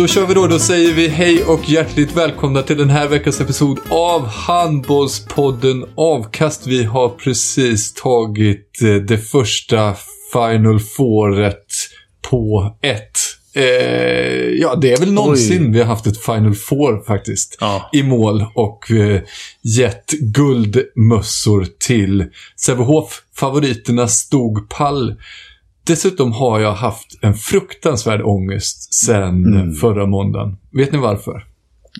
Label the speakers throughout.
Speaker 1: Då kör vi då. Då säger vi hej och hjärtligt välkomna till den här veckans episod av Handbollspodden Avkast. Vi har precis tagit eh, det första Final Fouret på ett. Eh, ja, det är väl någonsin vi har haft ett Final Four faktiskt.
Speaker 2: Ja.
Speaker 1: I mål och eh, gett guldmössor till Sävehof. Favoriterna stod pall. Dessutom har jag haft en fruktansvärd ångest sen förra måndagen. Vet ni varför?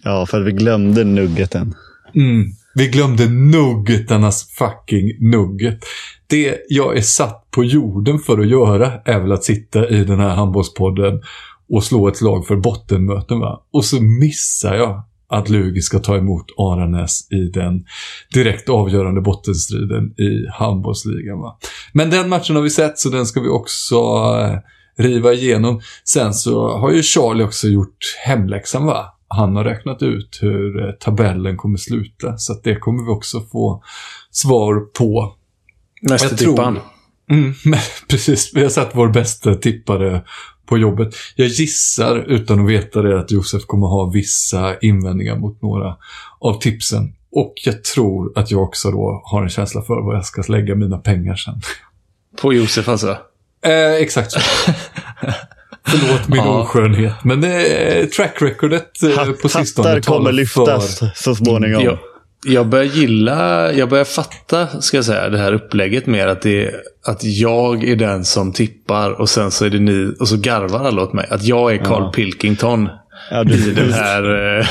Speaker 2: Ja, för att vi glömde nuggeten.
Speaker 1: Mm. Vi glömde nuggetarnas fucking nugget. Det jag är satt på jorden för att göra är väl att sitta i den här handbollspodden och slå ett slag för bottenmöten. Va? Och så missar jag att Lugi ska ta emot Aranäs i den direkt avgörande bottenstriden i handbollsligan. Va? Men den matchen har vi sett så den ska vi också eh, riva igenom. Sen så har ju Charlie också gjort hemläxan va? Han har räknat ut hur eh, tabellen kommer sluta så att det kommer vi också få svar på.
Speaker 2: Nästa
Speaker 1: Jag tror-
Speaker 2: tippan.
Speaker 1: Mm, precis, vi har satt vår bästa tippare på jobbet. Jag gissar, utan att veta det, att Josef kommer ha vissa invändningar mot några av tipsen. Och jag tror att jag också då har en känsla för vad jag ska lägga mina pengar sen.
Speaker 2: På Josef alltså.
Speaker 1: Eh, exakt så. Förlåt min
Speaker 2: Ja.
Speaker 1: oskönhet, men är track recordet eh, på sistone
Speaker 2: Hattar kommer lyftas
Speaker 1: för-
Speaker 2: så småningom.
Speaker 3: Jag, jag börjar gilla, jag börjar fatta, ska jag säga, det här upplägget mer att, det, att jag är den som tippar och sen så är det ni, och så garvar alla åt mig. Att jag är Carl Pilkington
Speaker 2: Ja, du,
Speaker 3: i den här... eh,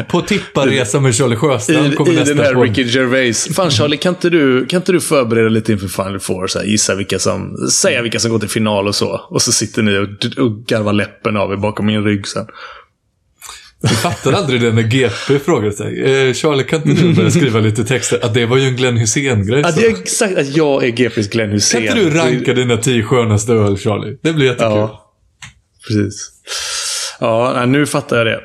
Speaker 1: På tipparresa med Charlie Sjöstrand
Speaker 3: I,
Speaker 1: kommer
Speaker 3: i
Speaker 1: nästa
Speaker 3: den här. Ricky Gervais. Fan Charlie, kan inte du, kan inte du förbereda lite inför Final Four? Så här, gissa vilka som, säga vilka som går till final och så. Och så sitter ni och, och garvar läppen av er bakom min rygg sen.
Speaker 1: Jag fattar aldrig det när GP frågar sig. Eh, Charlie, kan inte du börja skriva lite texter? Att det var ju en Glenn Hysén-grej.
Speaker 3: Att är exakt att jag är GPs Glenn
Speaker 1: Kan
Speaker 3: Hysén.
Speaker 1: inte du ranka dina tio skönaste öl, Charlie? Det blir jättekul.
Speaker 3: Ja, precis. Ja, nu fattar jag det.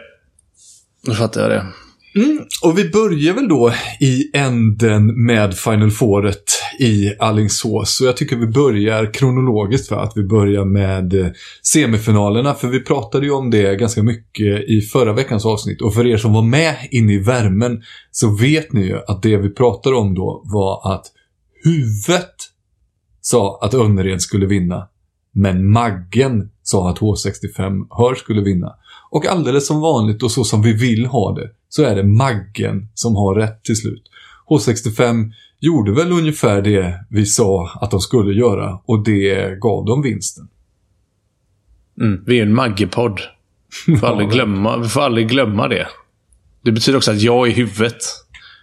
Speaker 3: Nu fattar jag det.
Speaker 1: Mm, och vi börjar väl då i änden med Final Fouret i Alingsås. Så jag tycker vi börjar kronologiskt för att vi börjar med eh, semifinalerna. För vi pratade ju om det ganska mycket i förra veckans avsnitt. Och för er som var med inne i värmen så vet ni ju att det vi pratade om då var att huvudet sa att Önnered skulle vinna. Men Maggen sa att H65 Hör skulle vinna. Och alldeles som vanligt och så som vi vill ha det så är det Maggen som har rätt till slut. H65 gjorde väl ungefär det vi sa att de skulle göra och det gav dem vinsten.
Speaker 3: Mm, vi är en Maggepodd. Vi får, aldrig glömma, vi får aldrig glömma det. Det betyder också att jag är huvudet.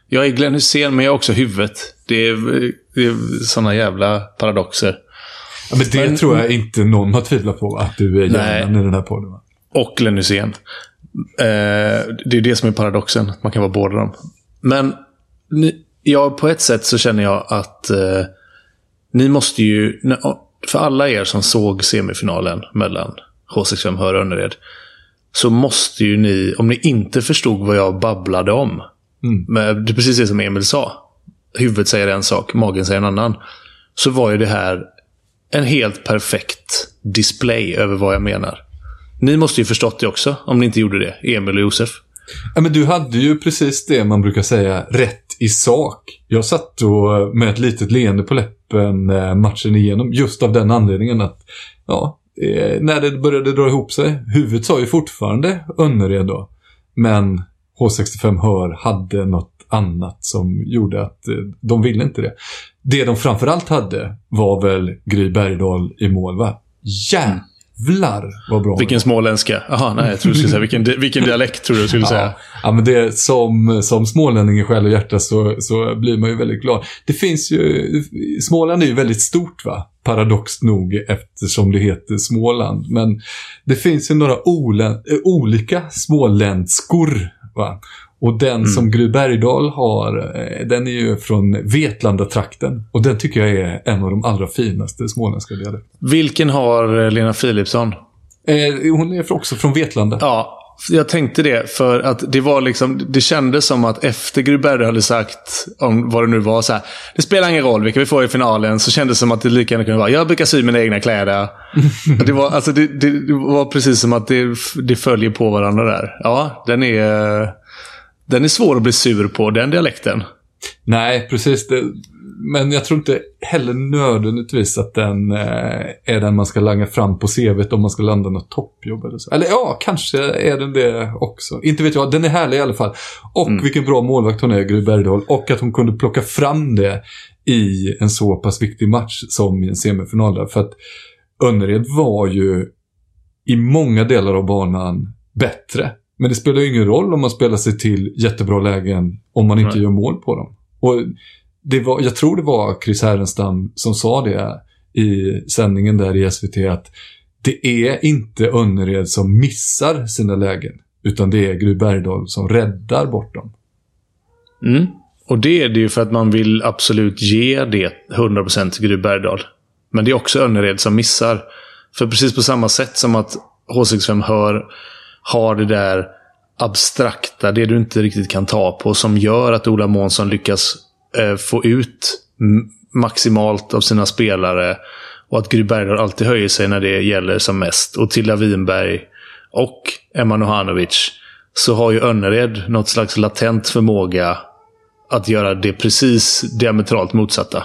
Speaker 3: Jag är Glenn Hysén, men jag är också huvudet. Det är, det är såna jävla paradoxer.
Speaker 1: Ja, men det
Speaker 3: Men-
Speaker 1: tror jag inte någon har tvivlat på, att du är hjärnan i den här podden. Va?
Speaker 3: Och Glenn Hysén. Eh, det är det som är paradoxen. Man kan vara båda dem. Men ja, på ett sätt så känner jag att eh, ni måste ju... För alla er som såg semifinalen mellan H65 Hör och Önnered. Så måste ju ni, om ni inte förstod vad jag babblade om. Men det är precis det som Emil sa. Huvudet säger en sak, magen säger en annan. Så var ju det här en helt perfekt display över vad jag menar. Ni måste ju förstått det också, om ni inte gjorde det. Emil och Josef.
Speaker 1: Ja, men du hade ju precis det man brukar säga, rätt i sak. Jag satt då eh, med ett litet leende på läppen eh, matchen igenom, just av den anledningen att, ja, eh, när det började dra ihop sig, huvudet sa ju fortfarande Önnered då, men H65 Hör hade något annat som gjorde att de ville inte det. Det de framförallt hade var väl Gry Bergdahl i mål, va? Jävlar vad bra
Speaker 3: Vilken småländska? Jaha, nej, jag tror du skulle säga vilken, vilken dialekt tror du skulle säga.
Speaker 1: Ja, ja, men det, som, som smålänning i själ och hjärta så, så blir man ju väldigt glad. Det finns ju, Småland är ju väldigt stort va? Paradoxt nog eftersom det heter Småland. Men det finns ju några olä, eh, olika småländskor va? Och den som Gry Bergdahl har, eh, den är ju från Vetlanda-trakten. Och den tycker jag är en av de allra finaste småländska dialekterna.
Speaker 3: Vilken har eh, Lena Philipsson?
Speaker 1: Eh, hon är också från Vetlanda.
Speaker 3: Ja, jag tänkte det. För att det var liksom, det kändes som att efter Gruberg hade sagt, om vad det nu var, så här, det spelar ingen roll vilka vi får i finalen, så kändes det som att det lika gärna kunde vara, jag brukar sy mina egna kläder. det, var, alltså, det, det, det var precis som att det, det följer på varandra där. Ja, den är, den är svår att bli sur på, den dialekten.
Speaker 1: Nej, precis. Det, men jag tror inte heller nödvändigtvis att den eh, är den man ska langa fram på CVt om man ska landa något toppjobb eller så. Eller ja, kanske är den det också. Inte vet jag. Den är härlig i alla fall. Och vilken bra målvakt hon är, Gry Bergdahl. Och att hon kunde plocka fram det i en så pass viktig match som i en semifinal där. För att Önnered var ju i många delar av banan bättre. Men det spelar ju ingen roll om man spelar sig till jättebra lägen om man inte
Speaker 3: Nej.
Speaker 1: gör mål på dem. Och det var, jag tror det var Chris Härenstam som sa det i sändningen där i SVT att det är inte Önnered som missar sina lägen. Utan det är Gry Bergdahl som räddar bort dem.
Speaker 3: Mm. Och det är det ju för att man vill absolut ge det 100% till Gry Bergdahl. Men det är också Önnered som missar. För precis på samma sätt som att H65 Hör har det där abstrakta, det du inte riktigt kan ta på, som gör att Ola Månsson lyckas eh, få ut maximalt av sina spelare. Och att Gry Bergdahl alltid höjer sig när det gäller som mest. Och Tilda Winberg och Emma Nohanovic så har ju Önnered något slags latent förmåga att göra det precis diametralt motsatta.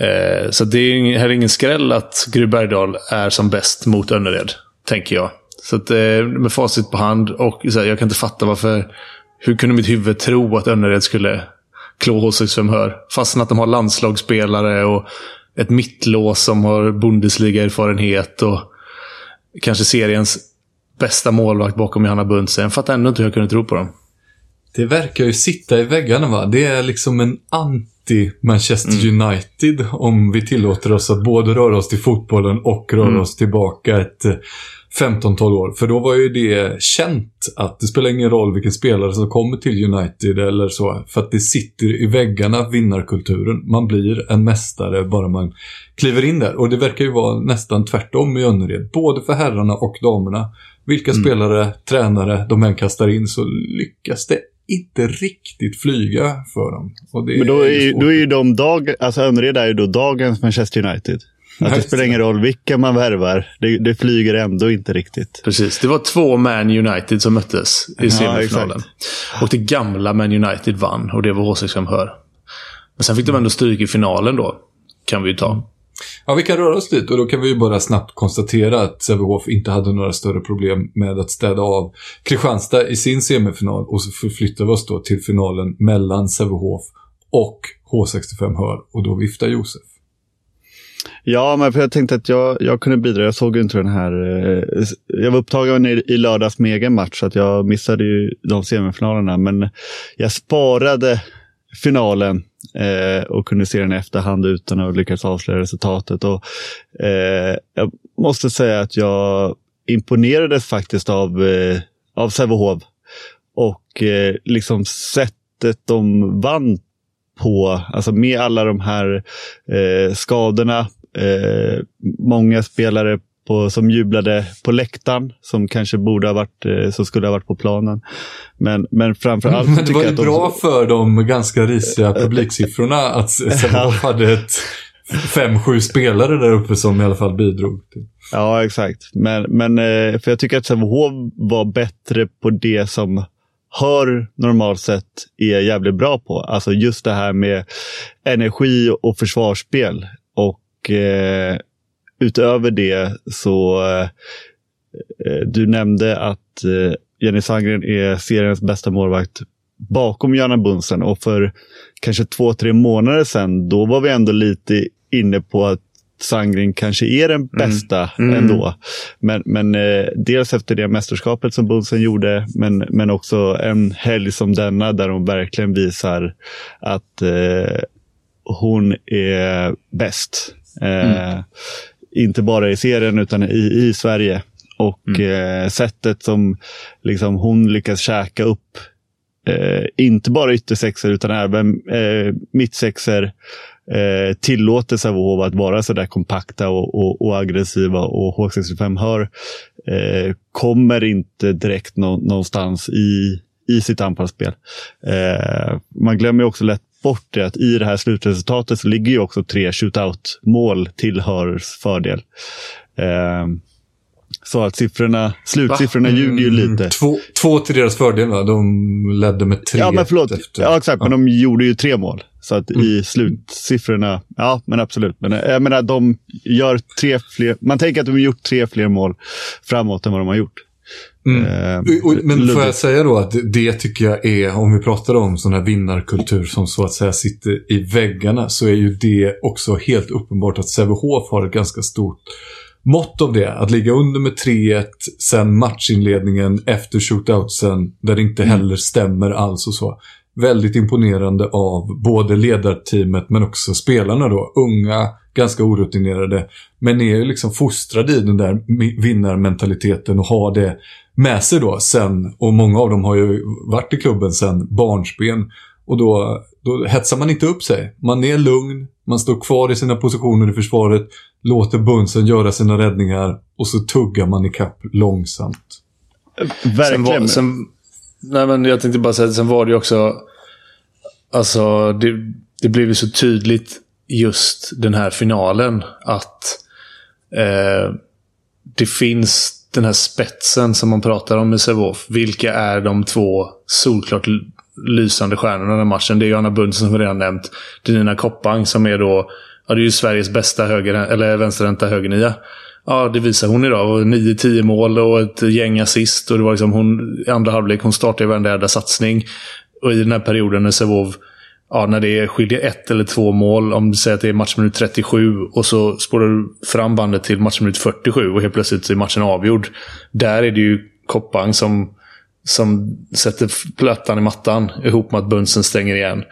Speaker 3: Eh, så det är här är ingen skräll att Gry Bergdahl är som bäst mot Önnered, tänker jag. Så att, eh, med facit på hand och så här, jag kan inte fatta varför... Hur kunde mitt huvud tro att Önnered skulle klå H65 Hör? Fastän att de har landslagsspelare och ett mittlås som har Bundesliga-erfarenhet och kanske seriens bästa målvakt bakom Johanna Buntzen. Jag fattar ändå inte hur jag kunde tro på dem.
Speaker 1: Det verkar ju sitta i väggarna va? Det är liksom en anti-Manchester United om vi tillåter oss att både röra oss till fotbollen och röra oss tillbaka ett 15-12 år. För då var ju det känt att det spelar ingen roll vilken spelare som kommer till United eller så. För att det sitter i väggarna, vinnarkulturen. Man blir en mästare bara man kliver in där. Och det verkar ju vara nästan tvärtom i Önnered. Både för herrarna och damerna. Vilka spelare, tränare de än kastar in så lyckas det inte riktigt flyga för dem.
Speaker 2: Men då är, ju,
Speaker 1: svårt.
Speaker 2: då är ju de dag, alltså Önnered är ju då dagens Manchester United. Att det spelar ingen roll vilka man värvar. Det, det flyger ändå inte riktigt.
Speaker 3: Precis. Det var två Man United som möttes i
Speaker 2: Ja,
Speaker 3: semifinalen.
Speaker 2: exakt.
Speaker 3: och det gamla Man United vann och det var H65 Hör. Men sen fick de ändå stryk i finalen då. Kan vi ju ta.
Speaker 1: Ja, vi kan röra oss dit och då kan vi ju bara snabbt konstatera att Sävehof inte hade några större problem med att städa av Kristianstad i sin semifinal och så förflyttar vi oss då till finalen mellan Sävehof och H65 Hör och då viftar Josef.
Speaker 2: Ja, men för jag tänkte att jag, jag kunde bidra. Jag såg ju inte den här. Eh, jag var upptagen i, i lördags med egen match så att jag missade ju de semifinalerna. Men jag sparade finalen eh, och kunde se den i efterhand utan att lyckas avslöja resultatet. Och, eh, jag måste säga att jag imponerades faktiskt av, eh, av Sävehof. Och eh, liksom sättet de vann på, alltså med alla de här eh, skadorna. Eh, många spelare på, som jublade på läktaren som kanske borde ha varit, eh, som skulle ha varit på planen. Men, men framför allt så
Speaker 1: Men det var ju
Speaker 2: de-
Speaker 1: bra för de ganska risiga publiksiffrorna att Sävehof hade ett fem, sju spelare där uppe som i alla fall bidrog. Till.
Speaker 2: Ja, exakt. Men, men eh, för jag tycker att Sävehof var bättre på det som Hör normalt sett är jävligt bra på. Alltså just det här med energi och försvarsspel. Och eh, utöver det så eh, eh du nämnde att eh, Jenny Sandgren är seriens bästa målvakt bakom Jana Bunsen och för kanske två, tre månader sedan, då var vi ändå lite inne på att Sangren kanske är den bästa mm. ändå. Men, men eh, dels efter det mästerskapet som Bunsen gjorde, men, men också en helg som denna där hon verkligen visar att eh, hon är bäst. Eh, mm. Inte bara i serien utan i, i Sverige. Och mm. eh, sättet som liksom, hon lyckas käka upp eh, inte bara yttersexor utan även eh, mittsexor eh, tillåter Sävehof att vara så där kompakta och, och, och aggressiva och H65 hör eh, kommer inte direkt nå, någonstans i, i sitt anfallsspel. Eh, man glömmer också lätt bort det att i det här slutresultatet så ligger ju också tre shootout-mål till Hörs fördel. Eh, så att siffrorna, slutsiffrorna va? ljuger ju mm. lite.
Speaker 1: Två, två till deras fördel va? De ledde med tre.
Speaker 2: Ja, men förlåt. Efter. Ja, exakt. Ja. Men de gjorde ju tre mål. Så att mm. i slutsiffrorna, ja men absolut. Men eh, jag menar, de gör tre fler, man tänker att de har gjort tre fler mål framåt än vad de har gjort.
Speaker 1: Mm. Eh, men Ludvig. får jag säga då att det tycker jag är, om vi pratar om sån här vinnarkultur som så att säga sitter i väggarna, så är ju det också helt uppenbart att Sävehof har ett ganska stort mått av det. Att ligga under med 3-1 sen matchinledningen efter shootoutsen där det inte mm. heller stämmer alls och så. Väldigt imponerande av både ledarteamet men också spelarna då. Unga, ganska orutinerade. Men är ju liksom fostrade i den där vinnarmentaliteten och har det med sig då sen. Och många av dem har ju varit i klubben sen barnsben. Och då, då hetsar man inte upp sig. Man är lugn, man står kvar i sina positioner i försvaret, låter Bunsen göra sina räddningar och så tuggar man i kapp långsamt.
Speaker 2: Verkligen. Sen var,
Speaker 3: sen, nej men jag tänkte bara säga, sen var det ju också... Alltså, det, det blev ju så tydligt just den här finalen att eh, det finns den här spetsen som man pratar om i Sävehof. Vilka är de två solklart lysande stjärnorna i den matchen. Det är Johanna Bundsen som vi redan nämnt. Det är Nina Koppang som är då Ja, det är ju Sveriges bästa höger, eller vänsterhänta högernia. Ja, det visar hon idag. 9-10 mål och ett gäng assist. Och det var liksom hon, i andra halvlek, hon startade varenda jävla satsning. Och i den här perioden när Sevov, ja, när det skiljer ett eller två mål, om du säger att det är matchminut 37 och så spårar du fram bandet till matchminut 47 och helt plötsligt är matchen avgjord. Där är det ju Koppang som som sätter plattan i mattan ihop med att Bunsen stänger igen.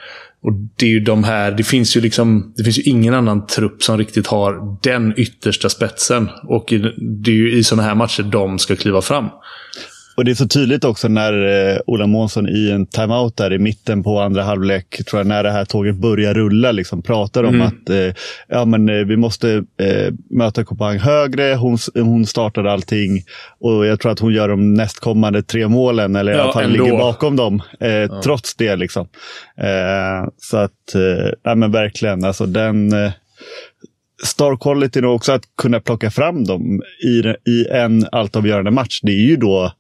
Speaker 3: Och det är ju de här, det finns ju liksom, det finns ju ingen annan trupp som riktigt har den yttersta spetsen. Och det är ju i sådana här matcher de ska kliva fram.
Speaker 2: Och det är så tydligt också när eh, Ola Månsson i en timeout där i mitten på andra halvlek, tror jag, när det här tåget börjar rulla, liksom, pratar om mm. att eh, ja, men, eh, vi måste eh, möta Kopang högre. Hon, hon startar allting och jag tror att hon gör de nästkommande tre målen, eller ja, i alla fall ändå. ligger bakom dem, eh, ja. trots det. Liksom. Eh, så att, ja, men verkligen, alltså den star quality också att kunna plocka fram dem i, i en altavgörande match. Det är ju då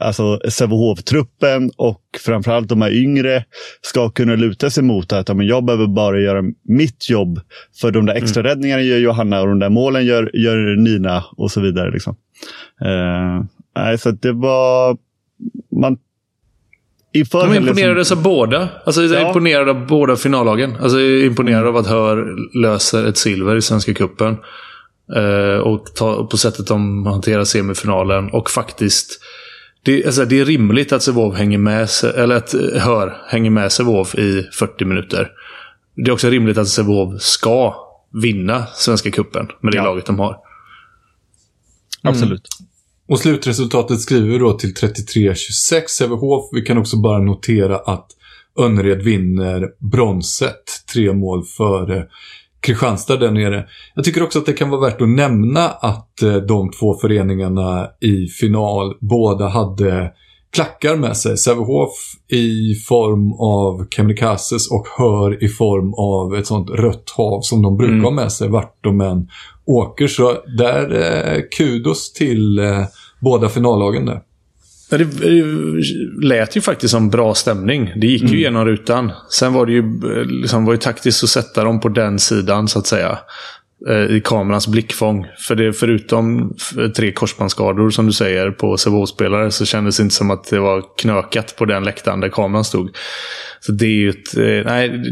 Speaker 2: alltså Sävehof-truppen och framförallt de här yngre ska kunna luta sig mot att ja, jag behöver bara göra mitt jobb. För de där extra mm. räddningarna gör Johanna och de där målen gör, gör Nina och så vidare. Liksom. Uh, så det var... Man
Speaker 3: Inför de imponerades som... av båda. Alltså, jag ja. imponerad av båda finallagen. Alltså, jag är imponerad mm. av att Hör löser ett silver i Svenska Cupen. Uh, och ta, på sättet de hanterar semifinalen. Och faktiskt det, alltså, det är rimligt att Sevov hänger med eller att eh, Hör hänger med Sevov i 40 minuter. Det är också rimligt att Sevov ska vinna Svenska Kuppen med det ja. laget de har. Mm.
Speaker 2: Absolut.
Speaker 1: Och slutresultatet skriver vi då till 33-26 Sävehof. Vi kan också bara notera att Önnered vinner bronset. Tre mål före Kristianstad där nere. Jag tycker också att det kan vara värt att nämna att eh, de två föreningarna i final båda hade klackar med sig. Sävehof i form av Kemnikases och Hör i form av ett sånt rött hav som de brukar mm. ha med sig vart de än åker. Så där eh, kudos till eh, båda finallagen där.
Speaker 3: Det, det lät ju faktiskt som bra stämning. Det gick ju
Speaker 2: Mm.
Speaker 3: genom rutan. Sen var det ju, eh, liksom, var ju taktiskt att sätta dem på den sidan, så att säga. eh, I kamerans blickfång. För det, förutom tre korsbandsskador, som du säger, på Sävehof-spelare så kändes det inte som att det var knökat på den läktaren där kameran stod. Så det är ju ett... eh, Nej,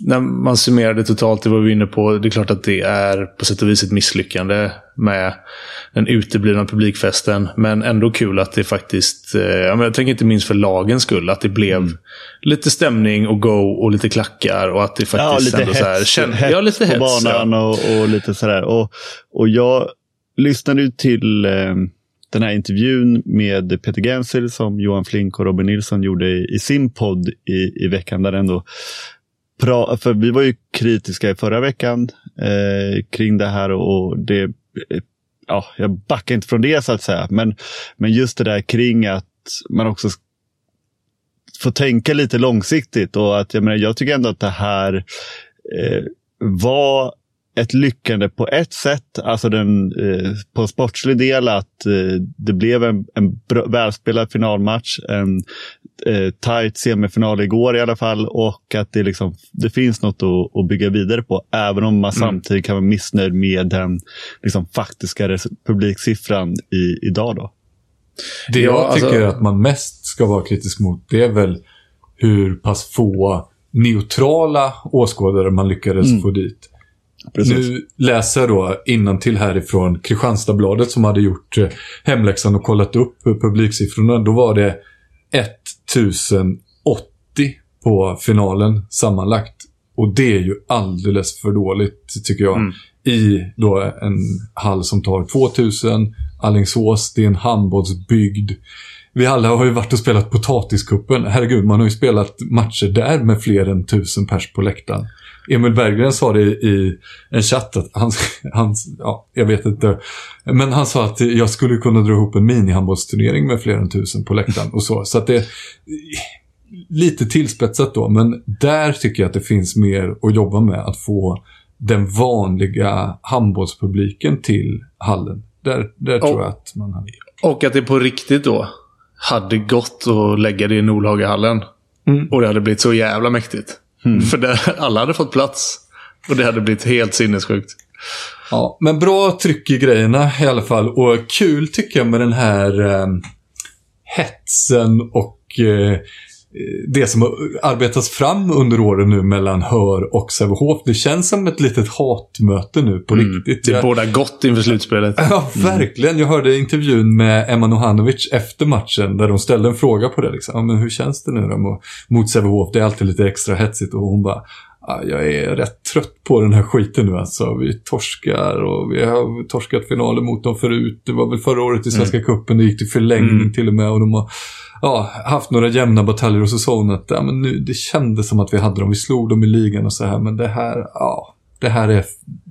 Speaker 3: när man summerar det totalt, det var vi inne på, det är klart att det är på sätt och vis ett misslyckande med den uteblivna publikfesten. Men ändå kul att det faktiskt, eh, ja, jag tänker inte minst för lagens skull, att det blev
Speaker 2: Mm.
Speaker 3: lite stämning och go och lite klackar och att det
Speaker 2: Ja,
Speaker 3: faktiskt
Speaker 2: lite
Speaker 3: ändå så här,
Speaker 2: hets,
Speaker 3: känn-
Speaker 2: hets
Speaker 3: ja, lite
Speaker 2: på
Speaker 3: hets,
Speaker 2: banan
Speaker 3: ja.
Speaker 2: och, och lite sådär. Och, och jag lyssnade ju till eh, den här intervjun med Peter Gensil som Johan Flink och Robin Nilsson gjorde i, i sin podd i, i veckan. Där ändå pra, för vi var ju kritiska i förra veckan eh, kring det här och det eh, ja, jag backar inte från det så att säga. Men, men just det där kring att man också får tänka lite långsiktigt och att jag menar, jag tycker ändå att det här eh, var ett lyckande på ett sätt, alltså den, eh, på sportslig del att eh, det blev en, en välspelad finalmatch, en eh, tight semifinal igår i alla fall och att det, liksom, det finns något att, att bygga vidare på, även om man samtidigt kan vara missnöjd med den liksom, faktiska publiksiffran i, idag. Då.
Speaker 1: Det
Speaker 3: Ja,
Speaker 1: jag
Speaker 3: alltså-
Speaker 1: tycker att man mest ska vara kritisk mot, det är väl hur pass få neutrala åskådare man lyckades få dit. Nu läser jag då innantill härifrån Kristianstadsbladet som hade gjort eh, hemläxan och kollat upp publiksiffrorna. Då var det 1080 på finalen sammanlagt. Och det är ju alldeles för dåligt tycker jag. I då en hall som tar 2000, Alingsås, det är en handbollsbyggd. Vi alla har ju varit och spelat potatiskuppen. Herregud, man har ju spelat matcher där med fler än tusen pers på läktaren. Emil Berggren sa det i en chatt att han, han, ja, jag vet inte. Men han sa att jag skulle kunna dra ihop en minihandbollsturnering med fler än tusen på läktaren och så. Så att det, lite tillspetsat då, men där tycker jag att det finns mer att jobba med. Att få den vanliga handbollspubliken till hallen. Där, där tror jag att man hade...
Speaker 3: Och att det på riktigt då hade gått att lägga det i Nordhagahallen.
Speaker 1: Mm.
Speaker 3: Och det hade blivit så jävla mäktigt. För där alla hade fått plats. Och det hade blivit helt sinnessjukt.
Speaker 1: Ja, men bra tryck i grejerna i alla fall. Och kul tycker jag med den här eh, hetsen och eh, det som har arbetats fram under åren nu mellan Hör och Sävehof. Det känns som ett litet hatmöte nu på riktigt.
Speaker 3: Det båda gott inför slutspelet.
Speaker 1: Ja, verkligen. Jag hörde intervjun med Emma Nohanovic efter matchen där de ställde en fråga på det. Liksom. Ja, men hur känns det nu då mot- Sävehof? Det är alltid lite extra hetsigt och hon bara "Ja, jag är rätt trött på den här skiten nu alltså. Vi torskar och vi har torskat finaler mot dem förut. Det var väl förra året i Svenska cupen. Det gick till förlängning till och med och de har ja, haft några jämna bataljer och hon att ja, men nu, det kändes som att vi hade dem. Vi slog dem i ligan och så här. Men det här, ja, det här är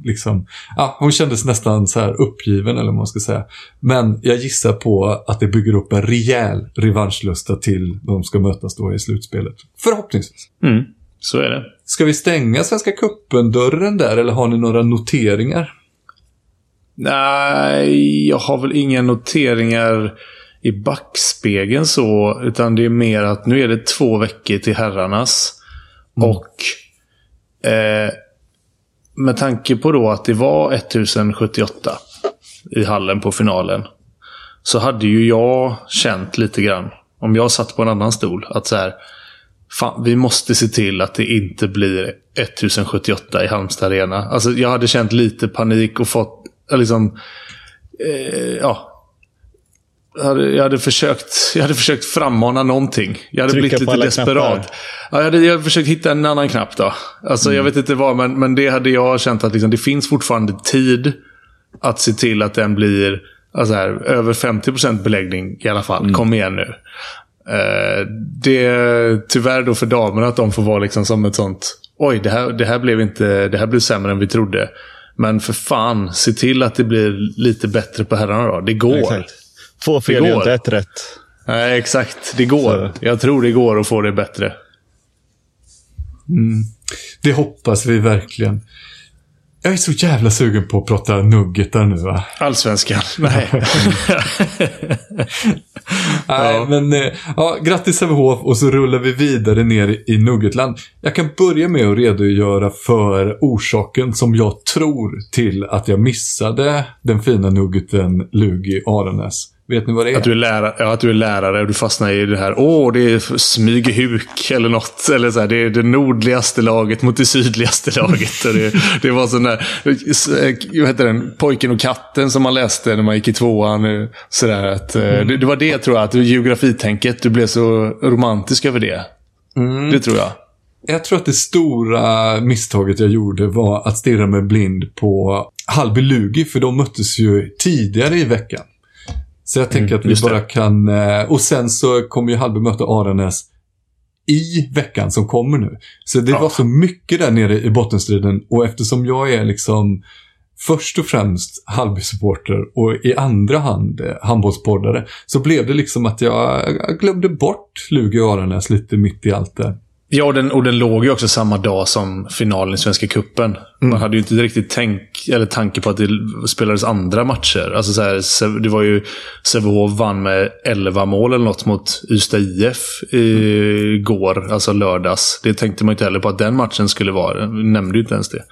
Speaker 1: liksom, ja, hon kändes nästan så här uppgiven eller vad man ska säga. Men jag gissar på att det bygger upp en rejäl revanschlusta till de ska mötas då i slutspelet. Förhoppningsvis.
Speaker 3: Mm, så är det.
Speaker 1: Ska vi stänga Svenska cupen-dörren där eller har ni några noteringar?
Speaker 3: Nej, jag har väl inga noteringar i backspegeln så. Utan det är mer att nu är det två veckor till herrarnas. Och eh, med tanke på då att det var 1078 i hallen på finalen. Så hade ju jag känt lite grann, om jag satt på en annan stol, att så här. Fan, vi måste se till att det inte blir 1078 i Halmstad Arena. Alltså, jag hade känt lite panik och fått eh, liksom... Eh, ja. Jag hade, jag, hade försökt, jag hade försökt frammana någonting. Jag hade
Speaker 2: Trycka
Speaker 3: blivit lite desperat. Ja, jag, hade, jag hade försökt hitta en annan knapp då. Alltså, Jag vet inte vad, men, men det hade jag känt att liksom, det finns fortfarande tid att se till att den blir alltså här, över 50% beläggning i alla fall. Kom igen nu. Eh, det är tyvärr då för damerna att de får vara liksom som ett sånt Oj, det här, det här blev inte det här blev sämre än vi trodde. Men för fan, se till att det blir lite bättre på herrarna då. Det går.
Speaker 2: Exakt. Två fel
Speaker 3: går.
Speaker 2: inte ett rätt.
Speaker 3: Nej, exakt. Det går. Jag tror det går att få det bättre.
Speaker 1: Det hoppas vi verkligen. Jag är så jävla sugen på att prata nuggetar nu va?
Speaker 3: Allsvenskan? Nej.
Speaker 1: Nej,
Speaker 3: Ja.
Speaker 1: men eh, ja, grattis Sävehof och så rullar vi vidare ner i Nuggetland. Jag kan börja med att redogöra för orsaken som jag tror till att jag missade den fina nuggeten Lugi Aranäs. Vet ni vad det är?
Speaker 3: Att du är lärare, ja, att du är lärare och du fastnar i det här. Åh, det är Smygehuk eller något. Eller så här, det är det nordligaste laget mot det sydligaste laget. Och det, det var sån där, vad heter den, Pojken och katten som man läste när man gick i tvåan. eh, Så där, att, eh, det, det var det tror jag, att geografitänket, du blev så romantisk över det. Det tror jag.
Speaker 1: Jag tror att det stora misstaget jag gjorde var att stirra mig blind på Halby Lugi, för de möttes ju tidigare i veckan. Så jag tänker att vi
Speaker 3: just det.
Speaker 1: bara kan... eh, Och sen så kommer ju Halby möta Aranäs i veckan som kommer nu. Så det
Speaker 3: Ja.
Speaker 1: var så mycket där nere i bottenstriden och eftersom jag är liksom först och främst Halby-supporter och i andra hand eh, handbollspoddare så blev det liksom att jag, jag glömde bort Lugi och Aranäs lite mitt i allt det.
Speaker 3: Ja, och den, och den låg ju också samma dag som finalen i Svenska Cupen. Man hade ju inte riktigt tänk, eller tanke på att det spelades andra matcher. Alltså så här, det var ju Sävehof vann med 11 mål eller något mot Ystad IF igår, alltså lördags. Det tänkte man inte heller på att den matchen skulle vara. Vi nämnde ju inte ens det.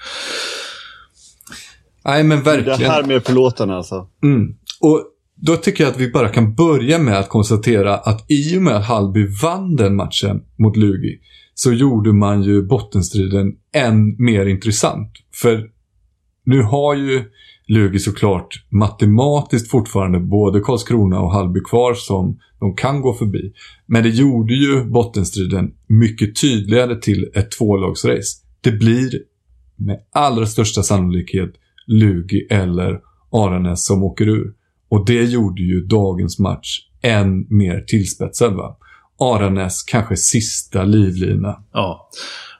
Speaker 1: Nej men
Speaker 2: Det
Speaker 1: verkligen.
Speaker 2: här med förlåtarna alltså.
Speaker 1: Mm. Och då tycker jag att vi bara kan börja med att konstatera att i och med att Hallby vann den matchen mot Lugi så gjorde man ju bottenstriden än mer intressant. För nu har ju Lugi såklart matematiskt fortfarande både Karlskrona och Hallby kvar som de kan gå förbi. Men det gjorde ju bottenstriden mycket tydligare till ett tvålagsrace. Det blir med allra största sannolikhet Lugi eller Aranäs som åker ur. Och det gjorde ju dagens match än mer tillspetsad va. Aranäs kanske sista livlina.
Speaker 3: Ja.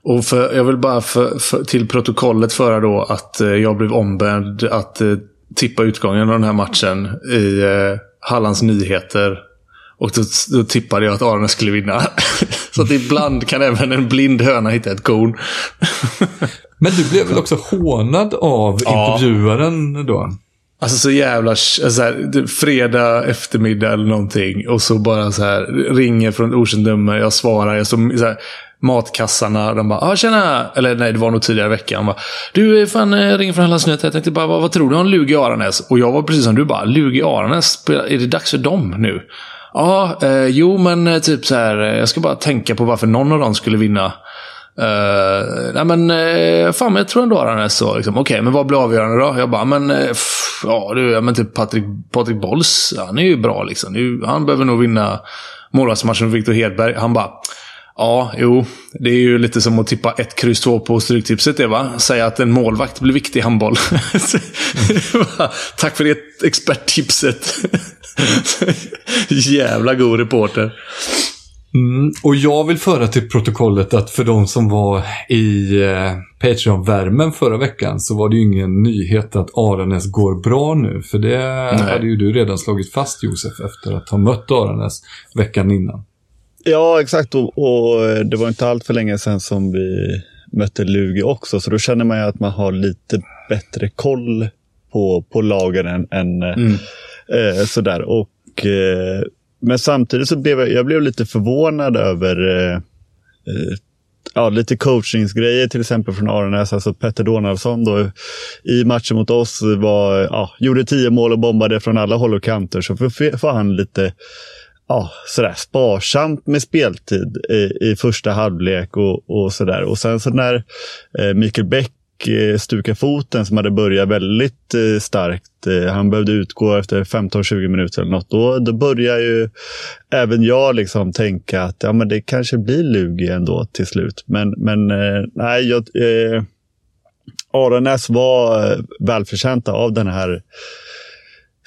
Speaker 3: Och för, jag vill bara för, för, till protokollet föra då att eh, jag blev ombedd att eh, tippa utgången av den här matchen i eh, Hallands Nyheter. Och då, då tippade jag att Arne skulle vinna. Så att ibland kan även en blind höna hitta ett korn.
Speaker 1: Men du blev väl också hånad av
Speaker 3: Ja.
Speaker 1: intervjuaren då?
Speaker 3: Alltså så jävla... Alltså så här, fredag eftermiddag eller någonting. Och så bara så här ringer från ett okänt nummer. Jag svarar. Jag står så här, matkassarna. De bara ah, “Tjena!” Eller nej, det var nog tidigare i veckan. Bara, du, eh, fan, eh, jag ringer från Hallands Nyheter. Jag tänkte bara, vad, vad tror du om Lugi Aranäs? Och jag var precis som du bara, Lugi Aranäs, är det dags för dem nu? Ja, eh, jo men eh, typ så här. Jag ska bara tänka på varför någon av dem skulle vinna. Uh, nej men, uh, fan men jag tror ändå att han är så. Liksom. Okej, men vad blir avgörande då? Jag bara, men, eh, uh, pff, ja du, ja, men typ Patrik, Patrik Bolls, han är ju bra liksom. Nu, Han behöver nog vinna målvaktsmatchen med Viktor Hedberg. Han bara, ja, jo, det är ju lite som att tippa ett kryss två på Stryktipset det va? Säga att en målvakt blir viktig i handboll. Bara, Tack för det experttipset. Jävla god reporter.
Speaker 1: Mm, och jag vill föra till protokollet att för de som var i eh, Patreon-värmen förra veckan så var det ju ingen nyhet att Aranäs går bra nu. För det hade ju du redan slagit fast Josef efter att ha mött Aranäs veckan innan.
Speaker 2: Ja, exakt. Och, och eh, det var inte allt för länge sedan som vi mötte Lugi också. Så då känner man ju att man har lite bättre koll på, på lagen än, än eh, sådär. Och, eh, men samtidigt så blev jag, jag blev lite förvånad över eh, eh, ja, lite coachingsgrejer, till exempel från Aranäs. Alltså Petter Donaldsson då, i matchen mot oss var, ja, gjorde tio mål och bombade från alla håll och kanter. Så får får han lite ja, sådär sparsamt med speltid i, i första halvlek och, och sådär. Och sen så när eh, Mikael Bäck Eh, stuka foten som hade börjat väldigt eh, starkt. Eh, han behövde utgå efter 15-20 minuter eller något. Då, då börjar ju även jag liksom tänka att ja, men det kanske blir Lugi ändå till slut. Men, men nej, jag, eh, Aranäs var välförtjänta av den här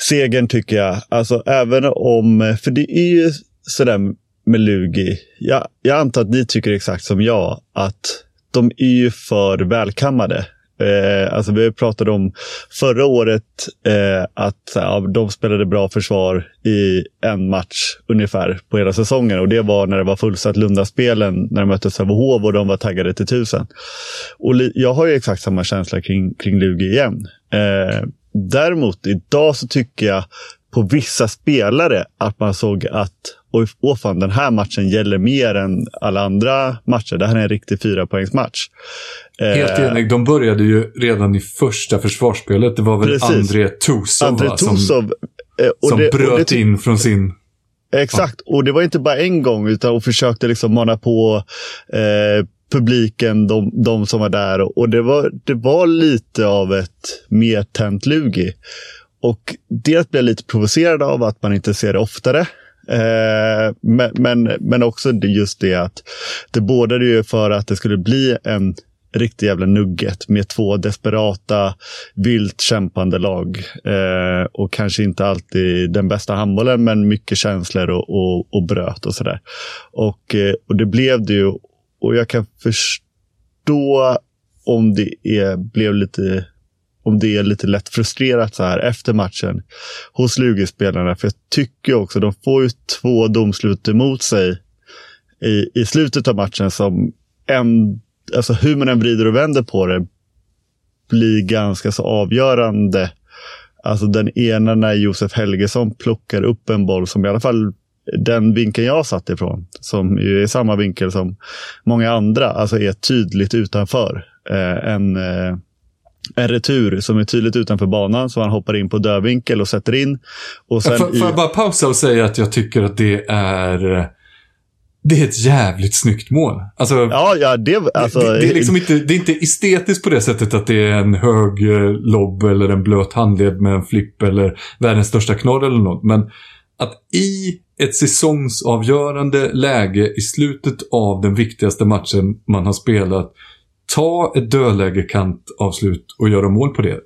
Speaker 2: segern tycker jag. Alltså även om, för det är ju sådär med Lugi. Jag, jag antar att ni tycker exakt som jag, att de är ju för välkammade. Eh, alltså vi pratade om förra året eh, att ja, de spelade bra försvar i en match ungefär på hela säsongen. Och det var när det var fullsatt Lundaspelen när de mötte Sävehof och de var taggade till tusen. Och jag har ju exakt samma känsla kring, kring Lugi igen. Eh, däremot idag så tycker jag på vissa spelare att man såg att oj, åh fan, den här matchen gäller mer än alla andra matcher. Det här är en riktig fyrapoängsmatch.
Speaker 1: Helt eh, enig. De började ju redan i första försvarsspelet. Det var väl Precis. André Tusov,
Speaker 2: André Tusov
Speaker 1: som, eh, som det, bröt det, in från sin...
Speaker 2: Exakt, och det var inte bara en gång utan hon försökte liksom mana på eh, publiken, de, de, som var där. Och det var, det var lite av ett mer tänt Lugi. Och dels blir jag lite provocerad av att man inte ser det oftare. Eh, men, men, men också just det att det bådade ju för att det skulle bli en riktig jävla nugget med två desperata, vilt kämpande lag. Eh, och kanske inte alltid den bästa handbollen, men mycket känslor och, och, och bröt och sådär. Och, eh, och det blev det ju. Och jag kan förstå om det är, blev lite om det är lite lätt frustrerat så här efter matchen hos Lugi-spelarna. För jag tycker också, de får ju två domslut emot sig i, i slutet av matchen som en, alltså hur man än vrider och vänder på det, blir ganska så avgörande. Alltså den ena när Josef Helgesson plockar upp en boll som i alla fall den vinkeln jag satt ifrån, som ju är samma vinkel som många andra, alltså är tydligt utanför. Eh, en, eh, en retur som är tydligt utanför banan, så han hoppar in på dödvinkel och sätter in. Och sen
Speaker 1: får,
Speaker 2: i...
Speaker 1: jag bara pausa och säga att jag tycker att det är det är ett jävligt snyggt mål. Alltså,
Speaker 2: ja, ja, det, alltså,
Speaker 1: det, det, är liksom inte, det är inte estetiskt på det sättet att det är en hög eh, lobb eller en blöt handled med en flipp eller världens största knorr eller något. Men att i ett säsongsavgörande läge i slutet av den viktigaste matchen man har spelat ta ett dödlägekantavslut och göra mål på det.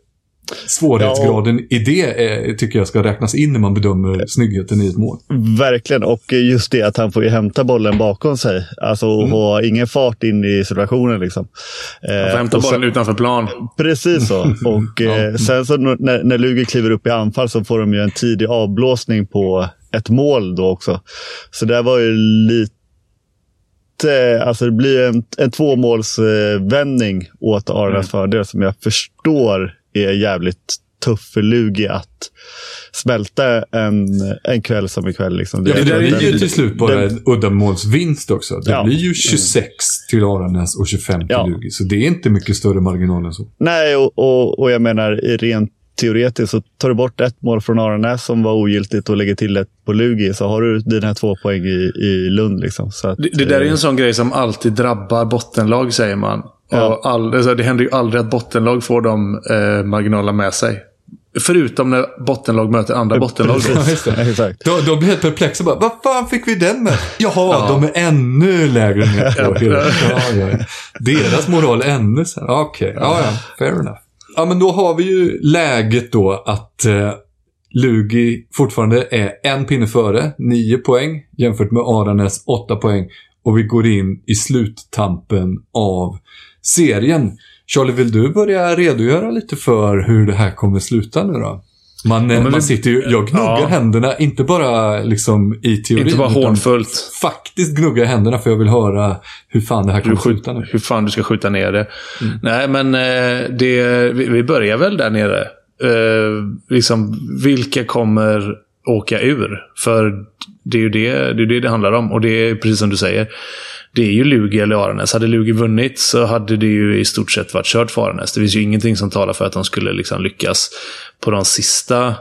Speaker 1: Svårighetsgraden ja. i det är, tycker jag ska räknas in när man bedömer snyggheten i ett mål.
Speaker 2: Verkligen, och just det att han får hämta bollen bakom sig. Alltså mm. ha ingen fart in i situationen. Liksom.
Speaker 3: Han får hämta sen, bollen utanför plan.
Speaker 2: Precis så. Och ja. eh, sen så när, när Luger kliver upp i anfall så får de ju en tidig avblåsning på ett mål då också. Så det var ju lite alltså det blir en, en tvåmålsvändning åt Arnas mm. fördel som jag förstår är jävligt tuff för Lugi att smälta en, en kväll som ikväll. Liksom.
Speaker 1: Det, ja, det är ju till slut bara en uddamålsvinst också. Det ja. blir ju 26 mm. till Aranäs och 25 till ja. Lugi. Så det är inte mycket större marginal än så.
Speaker 2: Nej, och, och, och jag menar rent teoretiskt så tar du bort ett mål från Aranäs som var ogiltigt och lägger till ett på Lugi så har du dina två poäng i, i Lund. Liksom. Så att,
Speaker 3: det, det, där är en eh, sån grej som alltid drabbar bottenlag, säger man. Ja. All, alltså, det händer ju aldrig att bottenlag får de eh, marginalerna med sig. Förutom när bottenlag möter andra bottenlag.
Speaker 1: Ja, Då, då blir helt perplexa bara, vad fan fick vi den med? Jaha, ja. de är ännu lägre på ja, ja. Deras moral ännu sämre. Okej, okay. ja, ja, fair enough. Ja, men då har vi ju läget då att eh, Lugi fortfarande är en pinne före, nio poäng, jämfört med Aranäs åtta poäng. Och vi går in i sluttampen av serien. Charlie, vill du börja redogöra lite för hur det här kommer sluta nu då? Man, ja, man vi, sitter ju, jag gnuggar ja. händerna, inte bara liksom i teorin.
Speaker 3: Inte bara hånfullt.
Speaker 1: Faktiskt gnuggar händerna för jag vill höra hur fan det här kommer sluta nu.
Speaker 3: Hur fan du ska skjuta ner det. Mm. Nej, men eh, det, vi, vi börjar väl där nere. Uh, liksom, vilka kommer åka ur? För det är ju det det, är det, det handlar om. Och det är precis som du säger det är ju Lugi eller Aranäs. Hade Lugi vunnit så hade det ju i stort sett varit kört för Aranäs. Det finns ju ingenting som talar för att de skulle liksom lyckas på de sista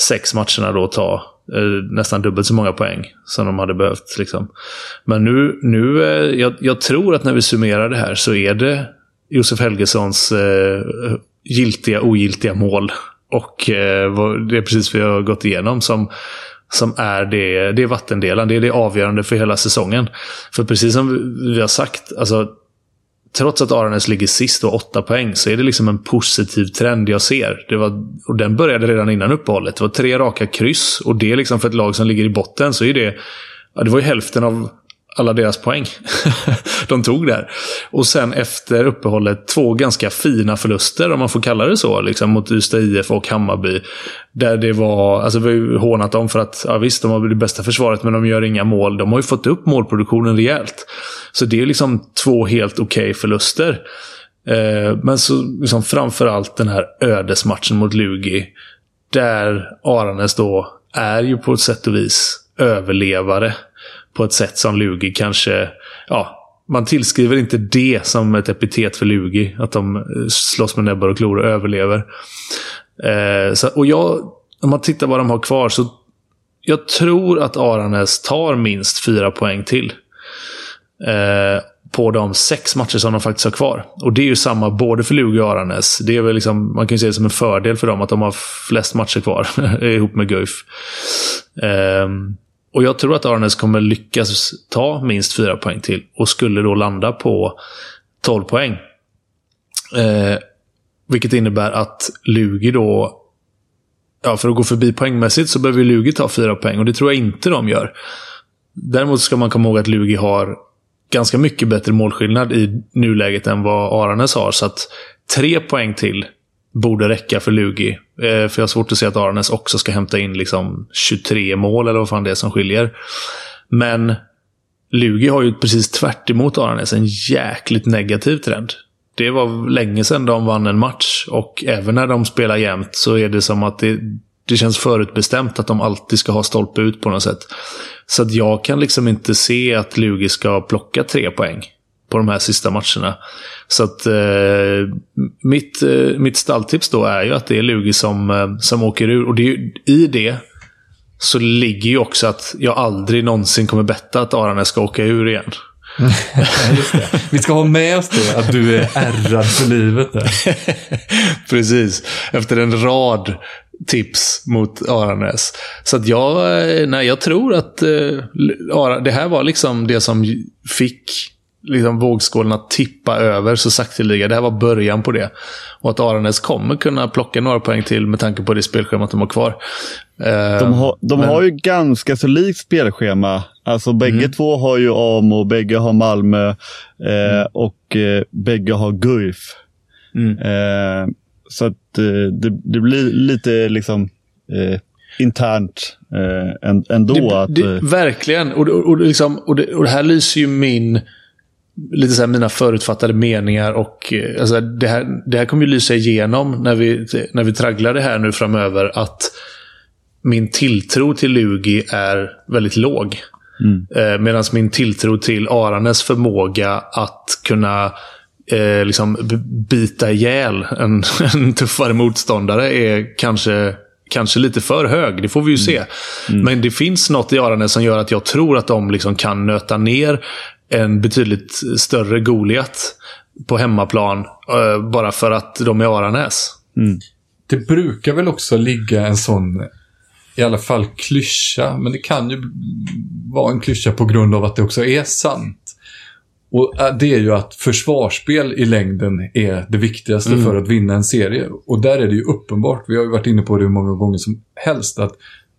Speaker 3: sex matcherna då ta eh, nästan dubbelt så många poäng som de hade behövt. Liksom. Men nu, nu eh, jag, jag, tror att när vi summerar det här så är det Josef Helgessons eh, giltiga, ogiltiga mål. Och eh, det är precis vad vi har gått igenom som som är det, det är vattendelaren. Det är det avgörande för hela säsongen. För precis som vi har sagt, alltså, trots att Aranäs ligger sist och åtta poäng, så är det liksom en positiv trend jag ser. Det var, och den började redan innan uppehållet. Det var tre raka kryss. Och det är liksom för ett lag som ligger i botten så är det... Ja, det var ju hälften av alla deras poäng. de tog där. Och sen efter uppehållet två ganska fina förluster, om man får kalla det så, liksom, mot Ystad IF och Hammarby. Där det var, alltså vi har ju hånat dem för att, ja visst, de har det bästa försvaret, men de gör inga mål. De har ju fått upp målproduktionen rejält. Så det är liksom två helt okej okay förluster. Eh, men så liksom framförallt den här ödesmatchen mot Lugi. Där Aranäs då är ju på ett sätt och vis överlevare på ett sätt som Lugi kanske... Ja, man tillskriver inte det som ett epitet för Lugi. Att de eh, slåss med näbbar och klor och överlever. Eh, så, och jag, om man tittar vad de har kvar så jag tror att Aranäs tar minst fyra poäng till. Eh, på de sex matcher som de faktiskt har kvar. Och det är ju samma både för Lugi och Aranäs. Det är väl liksom, man kan ju se det som en fördel för dem att de har flest matcher kvar ihop med Guif. Eh, och jag tror att Arnes kommer lyckas ta minst fyra poäng till och skulle då landa på 12 poäng. Eh, vilket innebär att Lugi då... Ja, för att gå förbi poängmässigt så behöver Lugi ta fyra poäng och det tror jag inte de gör. Däremot ska man komma ihåg att Lugi har ganska mycket bättre målskillnad i nuläget än vad Aranes har. Så att tre poäng till borde räcka för Lugi. Eh, för jag har svårt att se att Arnes också ska hämta in liksom 23 mål eller vad fan det är som skiljer. Men Lugi har ju precis tvärt emot Arnes en jäkligt negativ trend. Det var länge sedan de vann en match och även när de spelar jämt så är det som att det, det känns förutbestämt att de alltid ska ha stolpe ut på något sätt. Så att jag kan liksom inte se att Lugi ska plocka tre poäng på de här sista matcherna. Så att eh, mitt, eh, mitt stalltips då är ju att det är Lugi som, eh, som åker ur. Och det ju, i det så ligger ju också att jag aldrig någonsin kommer betta att Aranäs ska åka ur igen.
Speaker 1: Vi ska ha med oss det, att du är ärrad för livet. Där.
Speaker 3: Precis. Efter en rad tips mot Aranäs. Så att jag, eh, nej, jag tror att eh, det här var liksom det som fick liksom vågskålen att tippa över så sakteliga. Det här var början på det. Och att Aranäs kommer kunna plocka några poäng till med tanke på det spelschemat de har kvar.
Speaker 2: De har, de men... har ju ganska så likt spelschema. Alltså bägge mm. två har ju AMO, bägge har Malmö eh, mm. och eh, bägge har Guif. Mm. Eh, så att eh, det, det, blir lite liksom eh, internt eh, ändå. Det, att,
Speaker 3: det, verkligen. Och, och, och, liksom, och, det, och det här lyser ju min lite så mina förutfattade meningar och eh, alltså det, här, det här kommer ju lysa igenom när vi, när vi tragglar det här nu framöver. Att min tilltro till Lugi är väldigt låg. Mm. Eh, Medan min tilltro till Aranes förmåga att kunna eh, liksom bita ihjäl en, en tuffare motståndare är kanske kanske lite för hög. Det får vi ju se. Mm. Mm. Men det finns något i Aranes som gör att jag tror att de liksom kan nöta ner en betydligt större Goliat på hemmaplan. Uh, bara för att de är Aranäs. Mm.
Speaker 1: Det brukar väl också ligga en sån, i alla fall klyscha, men det kan ju vara en klyscha på grund av att det också är sant. Och eh, Det är ju att försvarsspel i längden är det viktigaste mm. för att vinna en serie. Och där är det ju uppenbart, vi har ju varit inne på det hur många gånger som helst, att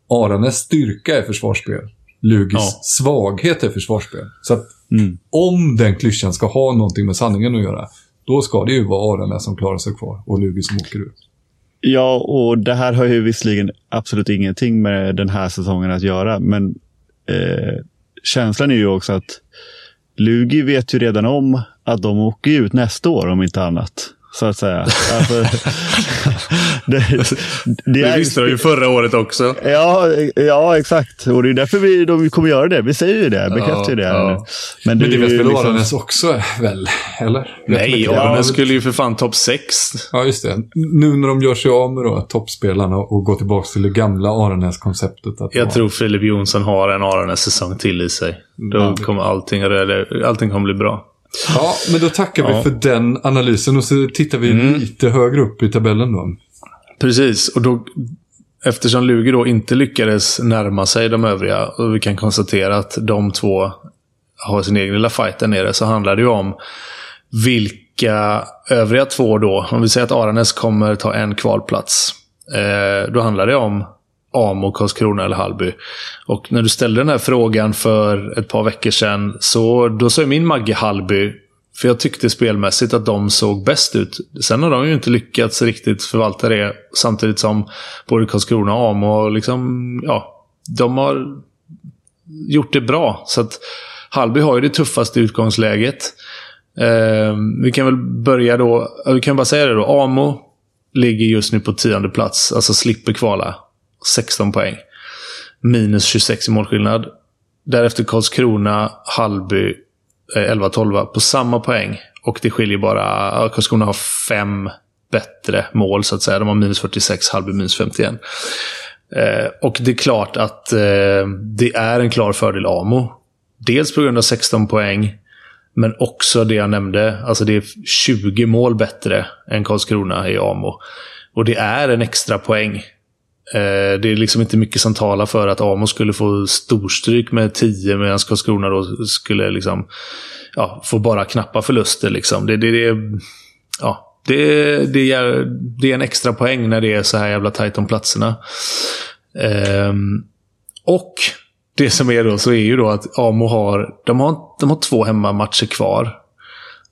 Speaker 1: Aranäs styrka är försvarsspel. Lugis ja. svaghet är försvarsspel. Så att mm. om den klyschan ska ha någonting med sanningen att göra, då ska det ju vara Aranäs som klarar sig kvar och Lugis som åker ut.
Speaker 2: Ja, och det här har ju visserligen absolut ingenting med den här säsongen att göra, men eh, känslan är ju också att Lugi vet ju redan om att de åker ut nästa år om inte annat så att säga. Alltså,
Speaker 3: det, det, det visste de ju förra året också.
Speaker 2: Ja, ja exakt. Och det är därför vi, de kommer göra det. Vi säger ju det, bekräftar ju det. Ja.
Speaker 1: Men det, Men det vet väl liksom... Aranäs också, väl? Eller?
Speaker 3: Nej, Aranäs skulle ju för fan topp 6.
Speaker 1: Ja, just det. Nu när de gör sig av med då, toppspelarna och går tillbaka till det gamla Aranäs-konceptet.
Speaker 3: Jag var... tror Filip Jonsson har en Aranäs-säsong till i sig. Då kommer allting, allting kommer bli bra.
Speaker 1: Ja, men då tackar ja. vi för den analysen och så tittar vi mm. lite högre upp i tabellen då.
Speaker 3: Precis, och då, eftersom Lugi då inte lyckades närma sig de övriga och vi kan konstatera att de två har sin egen lilla fight där nere så handlar det ju om vilka övriga två då, om vi säger att Aranäs kommer ta en kvalplats. Eh, då handlar det om Amo, Karlskrona eller Hallby. Och när du ställde den här frågan för ett par veckor sedan, så då sa min Magge Hallby. För jag tyckte spelmässigt att de såg bäst ut. Sen har de ju inte lyckats riktigt förvalta det. Samtidigt som både Karlskrona och Amo, liksom, ja, de har gjort det bra. Så att Hallby har ju det tuffaste utgångsläget. Eh, vi kan väl börja då, vi kan bara säga det då. Amo ligger just nu på tionde plats, alltså slipper kvala. 16 poäng. Minus 26 i målskillnad. Därefter Karlskrona, Hallby, 11-12 eh, på samma poäng. Och det skiljer bara... Karlskrona har fem bättre mål, så att säga. De har minus 46, Hallby minus 51. Eh, och det är klart att eh, det är en klar fördel Amo. Dels på grund av 16 poäng, men också det jag nämnde. Alltså det är 20 mål bättre än Karlskrona i Amo. Och det är en extra poäng. Eh, det är liksom inte mycket som talar för att Amo skulle få storstryk med 10 medan Karlskrona då skulle liksom, ja, få bara knappa förluster. Liksom. Det, det, det, ja, det, det, är, det är en extra poäng när det är så här jävla tajt om platserna. Um, och det som är då så är ju då att Amo har, de har, de har två hemmamatcher kvar.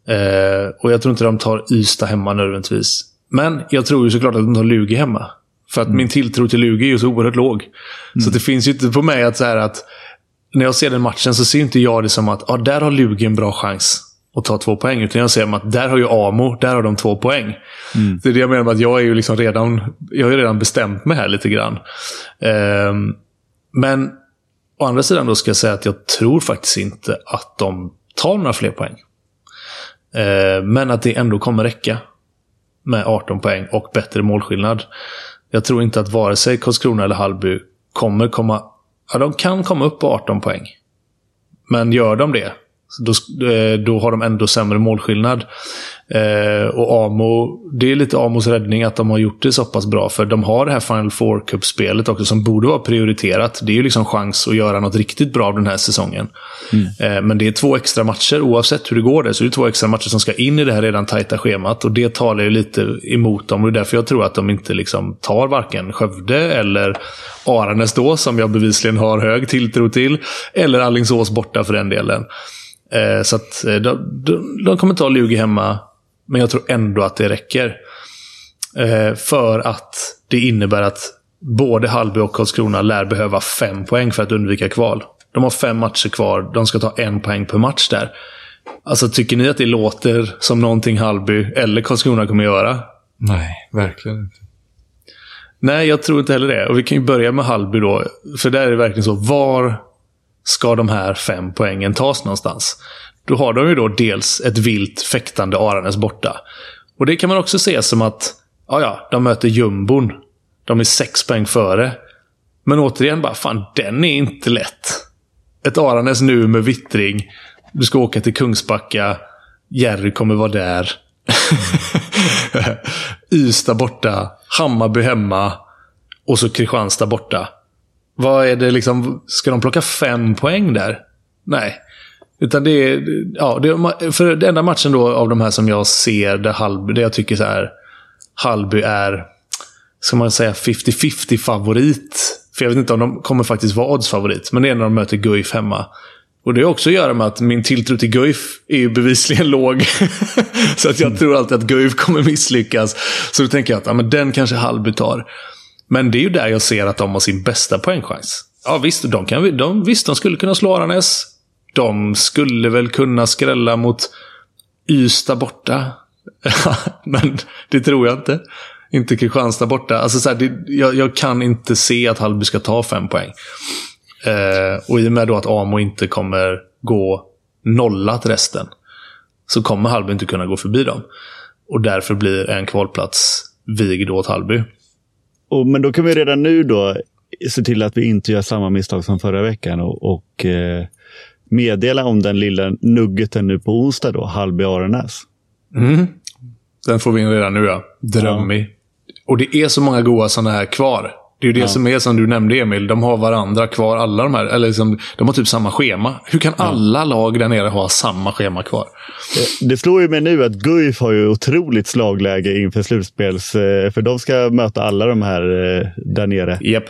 Speaker 3: Uh, och jag tror inte de tar Ystad hemma nödvändigtvis. Men jag tror ju såklart att de tar Lugi hemma. För att mm. min tilltro till Lugi är ju så oerhört låg. Mm. Så det finns ju inte på mig att så här att när jag ser den matchen så ser inte jag det som att ah, där har Lugi en bra chans att ta två poäng. Utan jag ser att där har ju Amo, där har de två poäng. Mm. Det är det jag menar med att jag är ju liksom redan, jag har ju redan bestämt mig här lite grann. Um, men å andra sidan då ska jag säga att jag tror faktiskt inte att de tar några fler poäng. Uh, men att det ändå kommer räcka med 18 poäng och bättre målskillnad. Jag tror inte att vare sig Karlskrona eller Hallby kommer komma... Ja, de kan komma upp på 18 poäng. Men gör de det, då, eh, då har de ändå sämre målskillnad. Eh, och Amo, det är lite Amos räddning att de har gjort det så pass bra. För de har det här Final Four Cup-spelet också som borde vara prioriterat. Det är ju liksom chans att göra något riktigt bra av den här säsongen. Mm. Eh, men det är två extra matcher, oavsett hur det går där, så det är två extra matcher som ska in i det här redan tajta schemat. Och det talar ju lite emot dem. Och det är därför jag tror att de inte liksom tar varken Skövde eller Aranäs då, som jag bevisligen har hög tilltro till. Eller Allingsås borta för den delen. Eh, så att eh, de, de, de kommer ta Lugi hemma, men jag tror ändå att det räcker. Eh, för att det innebär att både Hallby och Karlskrona lär behöva fem poäng för att undvika kval. De har fem matcher kvar. De ska ta en poäng per match där. Alltså, tycker ni att det låter som någonting Hallby eller Karlskrona kommer göra?
Speaker 1: Nej, verkligen inte.
Speaker 3: Nej, jag tror inte heller det. Och vi kan ju börja med Hallby då. För där är det verkligen så. Var ska de här fem poängen tas någonstans? Då har de ju då dels ett vilt fäktande Aranäs borta. Och det kan man också se som att, ja ja, de möter jumbon. De är sex poäng före. Men återigen, bara fan, den är inte lätt. Ett Aranäs nu med vittring. Du ska åka till Kungsbacka. Jerry kommer vara där. Ystad borta. Hammarby hemma. Och så Kristianstad borta. Vad är det liksom? Ska de plocka fem poäng där? Nej. Utan det är, ja, det är, för den enda matchen då av de här som jag ser där Hallby, det jag tycker så här, Hallby är, ska man säga 50-50 favorit. För jag vet inte om de kommer faktiskt vara oddsfavorit, men det är när de möter Guif hemma. Och det har också att göra med att min tilltro till Guif är ju bevisligen låg. så att jag tror alltid att Guif kommer misslyckas. Så då tänker jag att ja, men den kanske Hallby tar. Men det är ju där jag ser att de har sin bästa poängchans. Ja visst, de, kan, de, visst, de skulle kunna slå Aranäs. De skulle väl kunna skrälla mot Ystad borta. Men det tror jag inte. Inte Kristianstad borta. Alltså så här, det, jag, jag, kan inte se att Hallby ska ta fem poäng. Eh, och i och med då att Amo inte kommer gå nollat resten. Så kommer Hallby inte kunna gå förbi dem. Och därför blir en kvalplats vigd åt Hallby.
Speaker 2: Och, men då kan vi redan nu då se till att vi inte gör samma misstag som förra veckan och, och eh, meddela om den lilla nuggeten nu på onsdag då, Hallby Aranäs.
Speaker 3: Mm. Den får vi in redan nu ja. Drömmig. Ja. Och det är så många goa sådana här kvar. Det är ju det ja. som är som du nämnde Emil. De har varandra kvar, alla de här. Eller liksom, de har typ samma schema. Hur kan ja. alla lag där nere ha samma schema kvar?
Speaker 2: Det, det slår ju mig nu att Guif har ju otroligt slagläge inför slutspels... Eh, för de ska möta alla de här eh, där nere.
Speaker 3: Yep.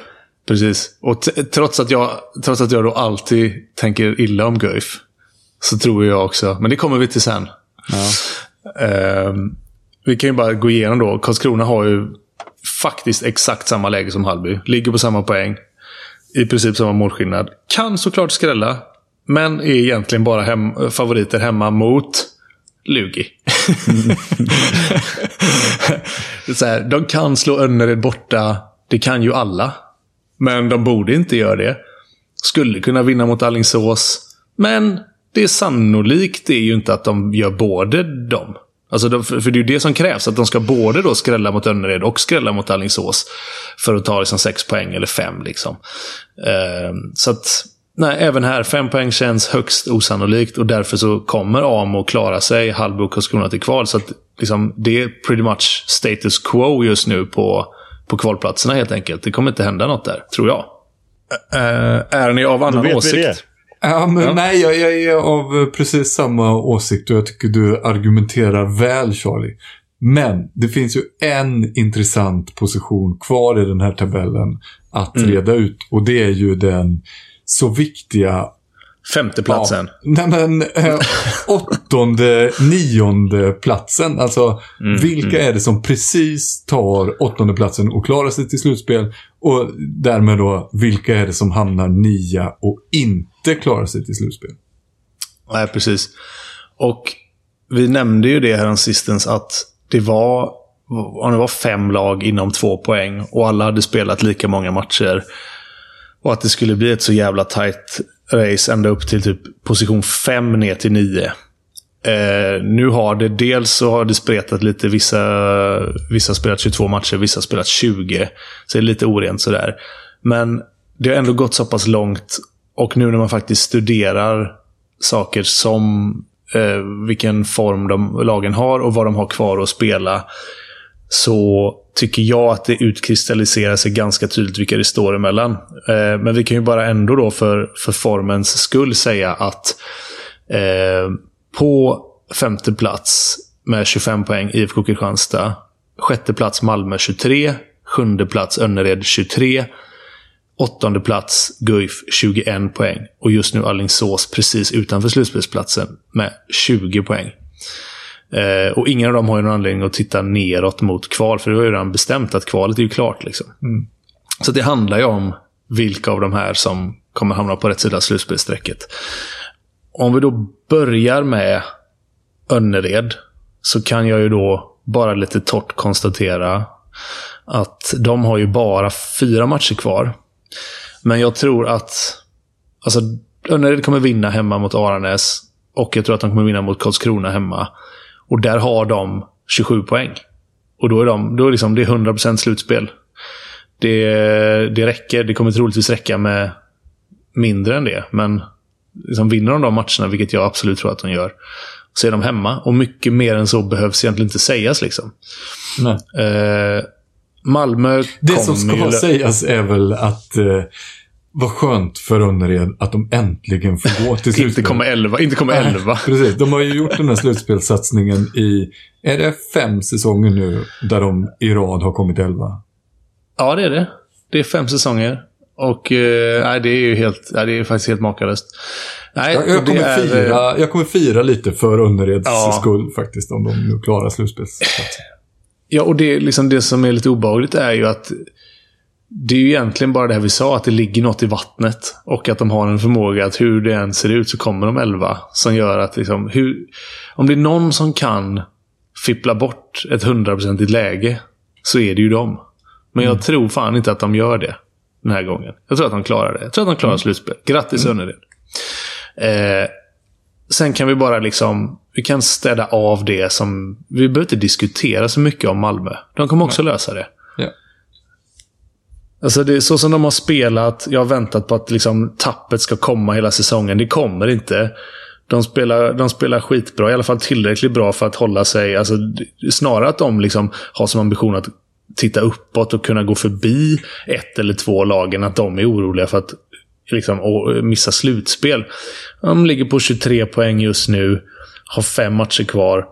Speaker 3: Precis. Och trots att, jag, trots att jag då alltid tänker illa om Guif, så tror jag också, men det kommer vi till sen. Ehm, vi kan ju bara gå igenom då. Karlskrona har ju faktiskt exakt samma läge som Hallby. Ligger på samma poäng. I princip samma målskillnad. Kan såklart skrälla. Men är egentligen bara hem, favoriter hemma mot Lugi. Är så här, de kan slå Önnered borta. Det kan ju alla. Men de borde inte göra det. Skulle kunna vinna mot Allingsås. Men det är sannolikt det är ju inte att de gör både dem. Alltså de, för det är ju det som krävs. Att de ska både då skrälla mot Önnered och skrälla mot Allingsås. För att ta liksom sex poäng eller fem. Liksom. Uh, så att, nej, även här, fem poäng känns högst osannolikt. Och därför så kommer Amo klara sig, Hallby och Karlskrona till kval. Så att, liksom, det är pretty much status quo just nu på, på kvalplatserna helt enkelt. Det kommer inte hända något där, tror jag. Ä- är ni av annan åsikt?
Speaker 1: Ja, men Nej, jag, jag är av precis samma åsikt och jag tycker du argumenterar väl, Charlie. Men det finns ju en intressant position kvar i den här tabellen att reda ut. Och det är ju den så viktiga
Speaker 3: Femteplatsen.
Speaker 1: Ja, nej men, eh, åttonde, nionde platsen. Alltså, vilka är det som precis tar åttonde platsen och klarar sig till slutspel? Och därmed då, vilka är det som hamnar nia och inte klarar sig till slutspel?
Speaker 3: Nej, precis. Och vi nämnde ju det här sistens att det var, om det var fem lag inom två poäng och alla hade spelat lika många matcher. Och att det skulle bli ett så jävla tight race ända upp till typ position 5 ner till 9. Eh, nu har det dels så har det spretat lite. Vissa, vissa har spelat 22 matcher, vissa har spelat 20. Så det är lite orent sådär. Men det har ändå gått så pass långt. Och nu när man faktiskt studerar saker som eh, vilken form de, lagen har och vad de har kvar att spela. Så tycker jag att det utkristalliserar sig ganska tydligt vilka det står emellan. Eh, men vi kan ju bara ändå då för, för formens skull säga att eh, på femte plats med 25 poäng IFK Kristianstad. Sjätte plats Malmö 23. Sjunde plats Önnered 23. Åttonde plats Guif 21 poäng. Och just nu Alingsås precis utanför slutspelsplatsen med 20 poäng. Eh, och ingen av dem har ju någon anledning att titta neråt mot kval, för det var ju redan bestämt att kvalet är ju klart. Liksom. Så det handlar ju om vilka av de här som kommer hamna på rätt sida slutspelsstrecket. Om vi då börjar med Önnered, så kan jag ju då bara lite torrt konstatera att de har ju bara fyra matcher kvar. Men jag tror att alltså, Önnered kommer vinna hemma mot Aranäs och jag tror att de kommer vinna mot Karlskrona hemma. Och där har de 27 poäng. Och då är, de, då är liksom, det är 100% slutspel. Det, det räcker. Det kommer troligtvis räcka med mindre än det. Men liksom vinner de de matcherna, vilket jag absolut tror att de gör, så är de hemma. Och mycket mer än så behövs egentligen inte sägas. Liksom.
Speaker 1: Nej.
Speaker 3: Eh, Malmö
Speaker 1: Det som ska
Speaker 3: ju...
Speaker 1: sägas är väl att eh, vad skönt för Önnered att de äntligen får gå till slutspel.
Speaker 3: Inte kommer 11. Inte kommer 11.
Speaker 1: Precis, de har ju gjort den här slutspelssatsningen i, är det fem säsonger nu där de i rad har kommit elva?
Speaker 3: Ja, det är det. Det är fem säsonger. Och eh, nej, det är ju helt, nej, det är faktiskt helt makalöst. Nej,
Speaker 1: Jag, jag, kommer
Speaker 3: är, eh,
Speaker 1: fira, jag kommer fira lite för Önnereds
Speaker 3: Ja.
Speaker 1: skull faktiskt, om de nu klarar slutspelsplatsen.
Speaker 3: Ja, och det, liksom det som är lite obehagligt är ju att det är ju egentligen bara det här vi sa, att det ligger något i vattnet. Och att de har en förmåga att hur det än ser ut så kommer de elva. Som gör att liksom, hur, om det är någon som kan fippla bort ett hundraprocentigt läge så är det ju dem. Men jag tror fan inte att de gör det den här gången. Jag tror att de klarar det. Jag tror att de klarar slutspel. Grattis Önnered. Eh, sen kan vi bara liksom... Vi kan städa av det som... Vi behöver inte diskutera så mycket om Malmö. De kommer också lösa det. Alltså det är så som de har spelat. Jag har väntat på att liksom tappet ska komma hela säsongen. Det kommer inte. De spelar, de spelar skitbra. I alla fall tillräckligt bra för att hålla sig... Alltså, snarare att de liksom har som ambition att titta uppåt och kunna gå förbi ett eller två lagen. Att de är oroliga för att liksom, missa slutspel. De ligger på 23 poäng just nu. Har fem matcher kvar.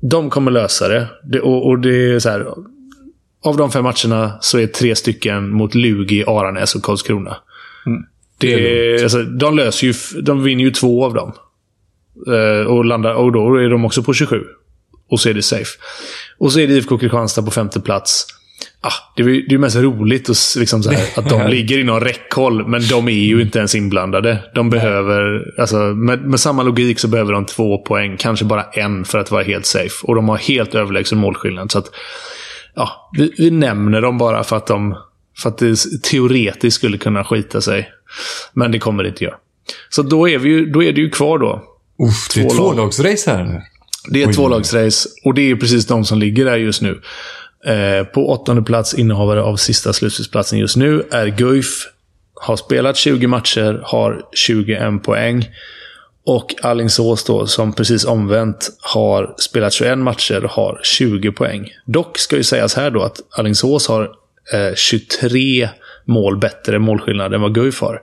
Speaker 3: De kommer lösa det. det och, och det är så här av de fem matcherna så är tre stycken mot Lugi, Aranäs och Karlskrona. Det är, alltså, de, löser ju, de vinner ju två av dem. Eh, och, landar, och då är de också på 27. Och så är det safe. Och så är det IFK Kristianstad på femte plats. Ah, det är ju mest roligt att, liksom så här, att de ligger inom räckhåll, men de är ju inte ens inblandade. De behöver, alltså, med, med samma logik så behöver de två poäng, kanske bara en för att vara helt safe. Och de har helt överlägsen målskillnad. Så att, ja, vi, vi nämner dem bara för att, de, för att det teoretiskt skulle kunna skita sig. Men det kommer det inte göra. Så då är, vi ju, då är det ju kvar då.
Speaker 1: Uff, det är
Speaker 3: Två lag.
Speaker 1: tvålagsrace här. eller?
Speaker 3: Det är tvålagsrace och det är precis de som ligger där just nu. Eh, på åttonde plats, innehavare av sista slutspelsplatsen just nu, är Guif. Har spelat 20 matcher, har 21 poäng. Och Alingsås då, som precis omvänt har spelat 21 matcher och har 20 poäng. Dock ska ju sägas här då att Alingsås har eh, 23 mål bättre målskillnad än vad Guif har.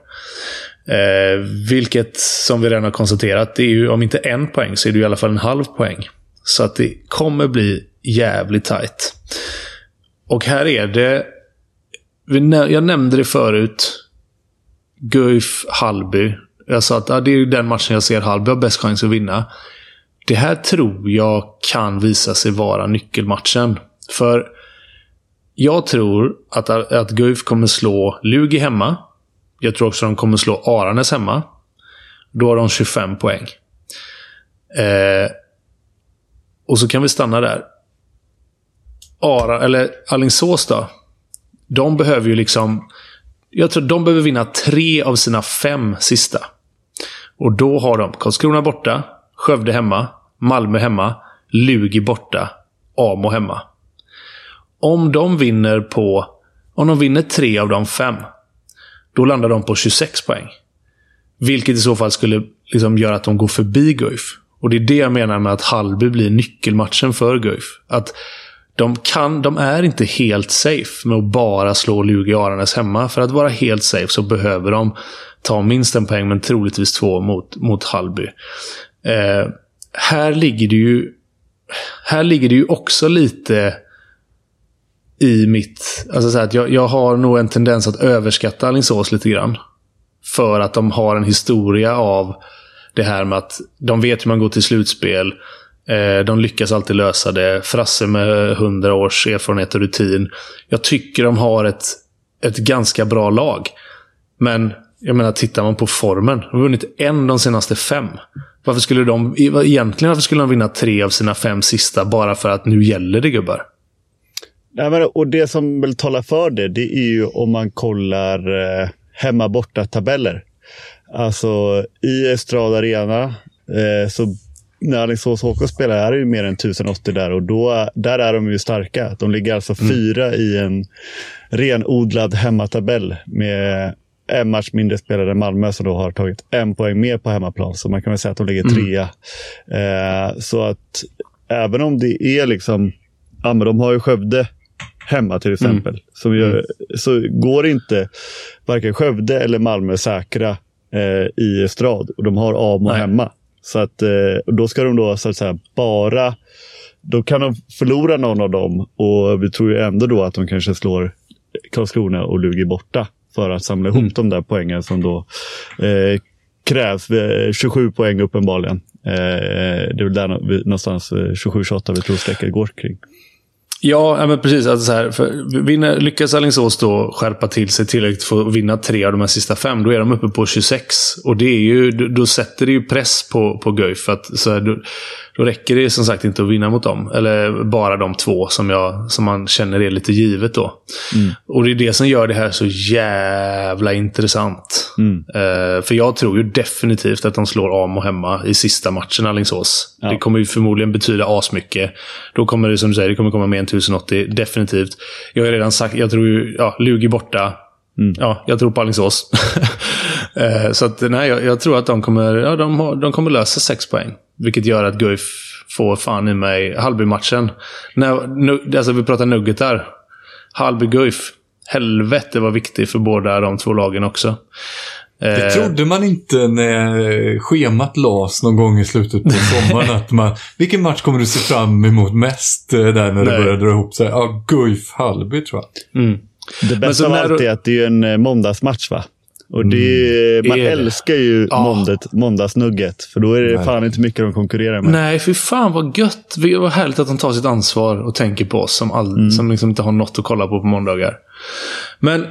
Speaker 3: Eh, vilket, som vi redan har konstaterat, det är ju om inte en poäng så är det i alla fall en halv poäng. Så att det kommer bli jävligt tight. Och här är det... Jag nämnde det förut. Guif, Hallby. Jag sa att ah, det är den matchen jag ser Hallby har bäst chans att vinna. Det här tror jag kan visa sig vara nyckelmatchen. För jag tror att, att Guif kommer slå Lugi hemma. Jag tror också de kommer slå Aranäs hemma. Då har de 25 poäng. Eh, och så kan vi stanna där. Ara, eller Alingsås då. De behöver ju liksom... Jag tror de behöver vinna tre av sina fem sista. Och då har de Karlskrona borta, Skövde hemma, Malmö hemma, Lugi borta, Amo hemma. Om de vinner på... Om de vinner tre av de fem, då landar de på 26 poäng. Vilket i så fall skulle liksom göra att de går förbi Guif. Och det är det jag menar med att Hallby blir nyckelmatchen för Guif. Att de, kan, de är inte helt safe med att bara slå Lugi Aranes Aranäs hemma. För att vara helt safe så behöver de ta minst en poäng, men troligtvis två mot, mot Hallby. Eh, här ligger det ju här ligger det ju också lite i mitt... Alltså så här, att jag, jag har nog en tendens att överskatta Alingsås lite grann. För att de har en historia av det här med att de vet hur man går till slutspel. Eh, de lyckas alltid lösa det. Frasse med hundra års erfarenhet och rutin. Jag tycker de har ett, ett ganska bra lag. Men jag menar, tittar man på formen. De har vunnit en de senaste fem. Varför skulle de, egentligen varför skulle de vinna tre av sina fem sista bara för att nu gäller det gubbar?
Speaker 2: Nej, men, och det som väl talar för det, det är ju om man kollar eh, hemma borta tabeller. Alltså i Estrada Arena, eh, så när Alingsås HK spelar är det ju mer än 1080 där och då, där är de ju starka. De ligger alltså fyra i en renodlad hemmatabell med en match mindre spelare än Malmö som då har tagit en poäng mer på hemmaplan. Så man kan väl säga att de ligger trea. Eh, så att även om det är liksom, ja men de har ju Skövde hemma till exempel. Som gör, Så går inte varken Skövde eller Malmö säkra eh, i Estrad. Och de har Amo
Speaker 3: Nej.
Speaker 2: hemma. Så att eh, då ska de då så att säga bara då kan de förlora någon av dem och vi tror ju ändå då att de kanske slår Karlskrona och Lugi borta för att samla ihop de där poängen som då eh, krävs. 27 eh, poäng uppenbarligen. Eh, det är väl där någonstans eh, 27-28 vi tror strecket går kring.
Speaker 3: Ja, men precis. Alltså så här, för vinner, lyckas Alingsås då skärpa till sig tillräckligt för att vinna tre av de här sista fem, då är de uppe på 26. Och det är ju, då, då sätter det ju press på, på Guif. Att, så här, då, då räcker det som sagt inte att vinna mot dem. Eller bara de två som, jag, som man känner är lite givet då. Och det är det som gör det här så jävla intressant. Eh, för jag tror ju definitivt att de slår Amo hemma i sista matchen Alingsås. Det kommer ju förmodligen betyda asmycket. Då kommer det som du säger, det kommer komma mer än 1080. Definitivt. Jag har redan sagt, jag tror ju, ja, Lugi borta. Ja, jag tror på Alingsås. Eh, så att, nej, jag, jag tror att de kommer, ja, de, har, de kommer lösa sex poäng. Vilket gör att Guif får fan i mig Hallby-matchen. När, nu, alltså vi pratar nugget där. Hallby-Guif. Helvete vad viktig för båda de två lagen också.
Speaker 1: Det
Speaker 3: Eh,
Speaker 1: trodde man inte när schemat lades någon gång i slutet på sommaren. att man, vilken match kommer du se fram emot mest eh, där när det börjar dra ihop sig? Ja, Guif Hallby tror jag.
Speaker 3: mm.
Speaker 2: Det bästa
Speaker 3: så
Speaker 2: av
Speaker 3: när
Speaker 2: allt är att det är en eh, måndagsmatch va? Och det, man
Speaker 3: Är
Speaker 2: älskar ju
Speaker 3: Ja.
Speaker 2: måndet, måndagsnugget. För då är det fan inte mycket de konkurrerar med.
Speaker 3: Nej, för fan vad gött. Var härligt att de tar sitt ansvar och tänker på oss som, all, som liksom inte har något att kolla på på måndagar. Men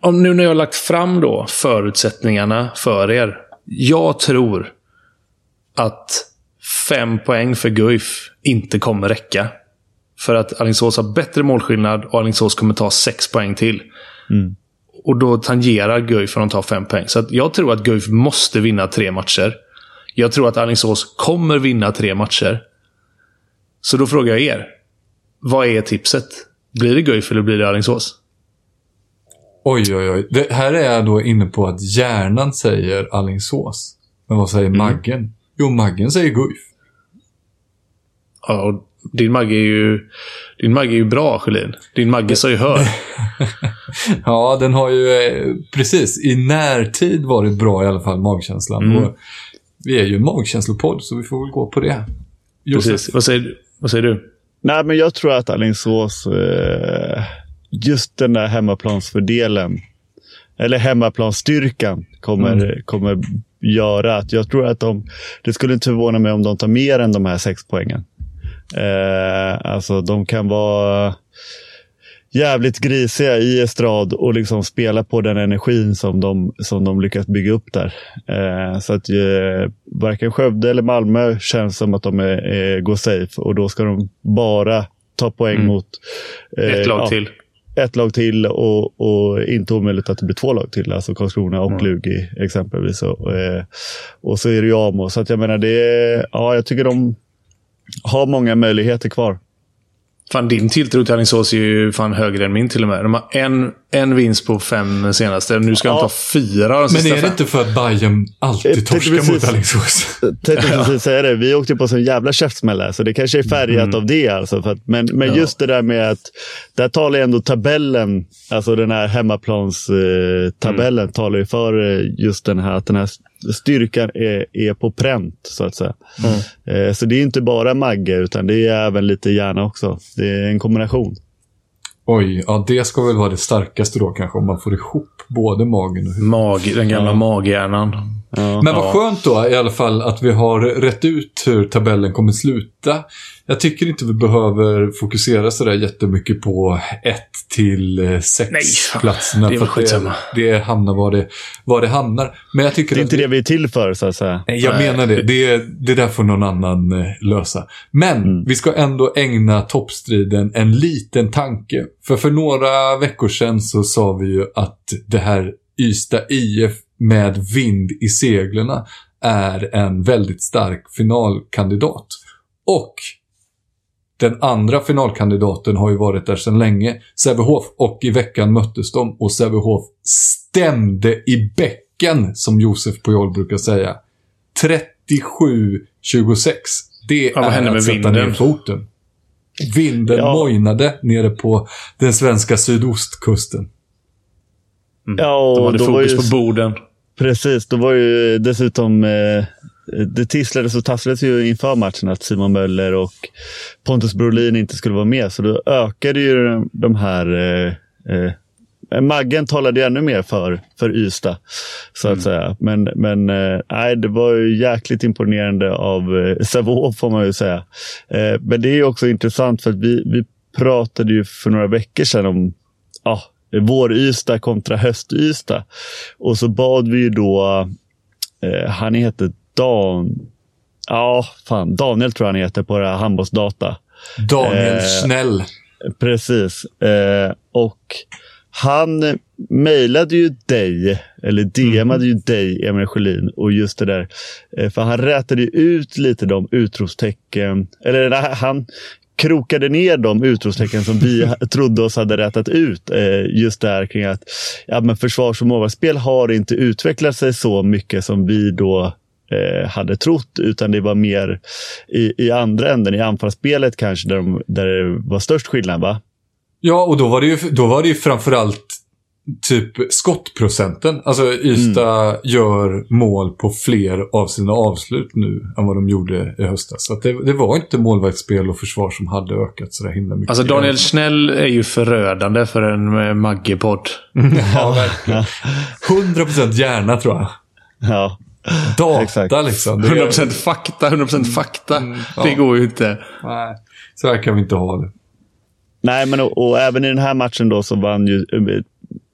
Speaker 3: om nu när jag har lagt fram då förutsättningarna för er. Jag tror att fem poäng för Guif inte kommer räcka. För att Alingsås har bättre målskillnad och Alingsås kommer ta sex poäng till. Och då tangerar Guif om de tar fem poäng. Så att jag tror att Guif måste vinna tre matcher. Jag tror att Alingsås kommer vinna tre matcher. Så då frågar jag er. Vad är tipset? Blir det Guif eller blir det Alingsås?
Speaker 1: Oj, oj, oj. Det här är jag då inne på att hjärnan säger Allingsås. Men vad säger Maggen? Jo, Maggen säger Guif.
Speaker 3: Ja, och din Magge är ju, din Magge är ju bra, Sjölin. Din Magge sa ju hör.
Speaker 1: Ja, den har ju eh, precis i närtid varit bra i alla fall, magkänslan.
Speaker 3: Mm.
Speaker 1: Och vi är ju en magkänslopodd, så vi får väl gå på det. Josef,
Speaker 3: Precis. Vad säger, du? vad säger du?
Speaker 2: Nej, men jag tror att Alingsås, eh, just den där hemmaplansfördelen, eller hemmaplansstyrkan, kommer, kommer göra att jag tror att de, det skulle inte förvåna mig om de tar mer än de här sex poängen. Eh, alltså de kan vara jävligt grisiga i estrad och liksom spela på den energin som de, som de lyckas bygga upp där. Eh, så att eh, varken Skövde eller Malmö känns som att de är, är, går safe och då ska de bara ta poäng mot eh,
Speaker 3: Ett lag
Speaker 2: ja,
Speaker 3: till.
Speaker 2: ett lag till och, och inte omöjligt att det blir två lag till. Alltså Karlskrona och Lugi exempelvis. Och, eh, och så är det ju Amo. Så att jag menar, det ja, jag tycker de har många möjligheter kvar.
Speaker 3: Fan, din tilltro till Alingsås är ju fan högre än min till och med. De har en, en vinst på fem senaste. Nu ska
Speaker 2: Ja.
Speaker 3: ta fyra av de
Speaker 1: Men är det
Speaker 3: fem.
Speaker 1: inte för att Bayern
Speaker 2: Jag
Speaker 1: alltid torskar mot
Speaker 2: precis-
Speaker 1: Alingsås?
Speaker 2: Tänkte precis säga det. Vi åkte på sån jävla käftsmäll så det kanske är färgat av det. Alltså. För att, men men just det där med att, där talar ju ändå tabellen, alltså den här hemmaplanstabellen, eh, tabellen talar ju för eh, just den här, att den här styrkan är, är på pränt, så att säga. Eh, så det är inte bara Magge, utan det är även lite hjärna också. Det är en kombination.
Speaker 1: Oj, ja det ska väl vara det starkaste då kanske, om man får ihop både magen och huvudet.
Speaker 3: Mag, den gamla maghjärnan.
Speaker 1: Men vad skönt då i alla fall att vi har rätt ut hur tabellen kommer sluta. Jag tycker inte vi behöver fokusera sådär jättemycket på 1 till 6
Speaker 3: Nej, fan.
Speaker 1: platserna.
Speaker 3: Det är
Speaker 1: för att det, det hamnar var det, var det hamnar. Men jag tycker
Speaker 2: Det är
Speaker 1: att
Speaker 2: inte det vi är till för, så att säga.
Speaker 1: Nej, jag menar det. Det, det där får någon annan eh, lösa. Men vi ska ändå ägna toppstriden en liten tanke. För för några veckor sedan så sa vi ju att det här Ystad IF med vind i seglerna är en väldigt stark finalkandidat. Och den andra finalkandidaten har ju varit där sedan länge, Sävehof. Och i veckan möttes de och Sävehof stämde i bäcken, som Josef Pujol brukar säga. 37-26. Det
Speaker 3: Ja, vad
Speaker 1: är
Speaker 3: hände
Speaker 1: att
Speaker 3: med
Speaker 1: sätta
Speaker 3: vinden?
Speaker 1: ner foten. Vinden
Speaker 2: Ja.
Speaker 1: mojnade nere på den svenska sydostkusten.
Speaker 2: Ja,
Speaker 3: De
Speaker 2: och
Speaker 3: hade
Speaker 2: då var
Speaker 3: fokus
Speaker 2: ju-
Speaker 3: på borden.
Speaker 2: Precis, då var ju dessutom eh, det tisslades och tasslades ju inför matchen att Simon Möller och Pontus Brolin inte skulle vara med. Så då ökade ju de- här eh, eh, Maggen talade ju ännu mer för, för Ystad, så att säga. Men, men eh, nej, det var ju jäkligt imponerande av eh, Sävehof, får man ju säga. Eh, men det är också intressant för att vi, vi pratade ju för några veckor sedan om ja, vår-Ystad kontra höst-Ystad. Och så bad vi ju då, eh, han heter Dan, ja fan, Daniel tror jag han heter på det här handbollsdata.
Speaker 1: Daniel
Speaker 2: Eh,
Speaker 1: Schnell.
Speaker 2: Precis. Eh, och han mejlade ju dig, eller DMade ju dig, Emil Sjölin, och just det där. Eh, för han rätade ju ut lite de utropstecken, eller nej, han krokade ner de utropstecken som vi trodde oss hade rätat ut. Eh, just där kring att ja, men försvars och målvaktsspel har inte utvecklat sig så mycket som vi då eh, hade trott, utan det var mer i, i andra änden, i anfallsspelet kanske, där, de, där det var störst skillnad. va?
Speaker 1: Ja, och då var det ju, då var det ju framförallt typ skottprocenten. Alltså Ystad gör mål på fler av sina avslut nu än vad de gjorde i höstas. Så att det, det var inte målvaktsspel och försvar som hade ökat så himla mycket.
Speaker 3: Alltså Daniel Snäll är ju förödande för en eh, Magge-podd.
Speaker 1: ja, verkligen. 100% hjärna tror jag.
Speaker 2: Ja.
Speaker 1: Data
Speaker 2: Exakt.
Speaker 1: liksom. Det är-
Speaker 3: 100% fakta, 100% fakta.
Speaker 1: Mm, ja.
Speaker 3: Det går ju inte.
Speaker 1: Nej, så här kan vi inte ha det.
Speaker 2: Nej, men och, och även i den här matchen då så vann ju eh,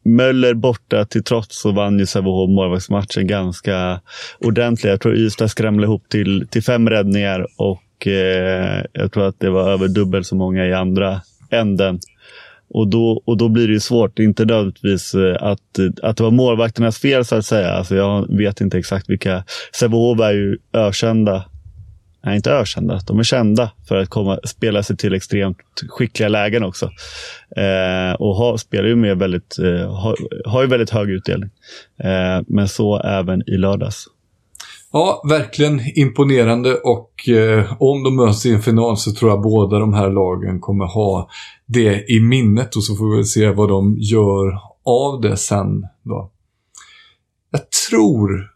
Speaker 2: Möller borta till trots så vann ju Sävehof målvaktsmatchen ganska ordentligt. Jag tror Ystad skrämde ihop till, till fem räddningar och eh, jag tror att det var över dubbelt så många i andra änden. Och då, och då blir det ju svårt, inte nödvändigtvis eh, att, eh, att det var målvakternas fel så att säga. Alltså jag vet inte exakt vilka. Sävehof är ju ökända Nej, inte ökända. De är kända för att komma, spela sig till extremt skickliga lägen också. Eh, och ha, spelar ju med väldigt, eh, har, har ju väldigt hög utdelning. Eh, men så även i lördags.
Speaker 1: Ja, verkligen imponerande och eh, om de möts i en final så tror jag båda de här lagen kommer ha det i minnet och så får vi väl se vad de gör av det sen då. Jag tror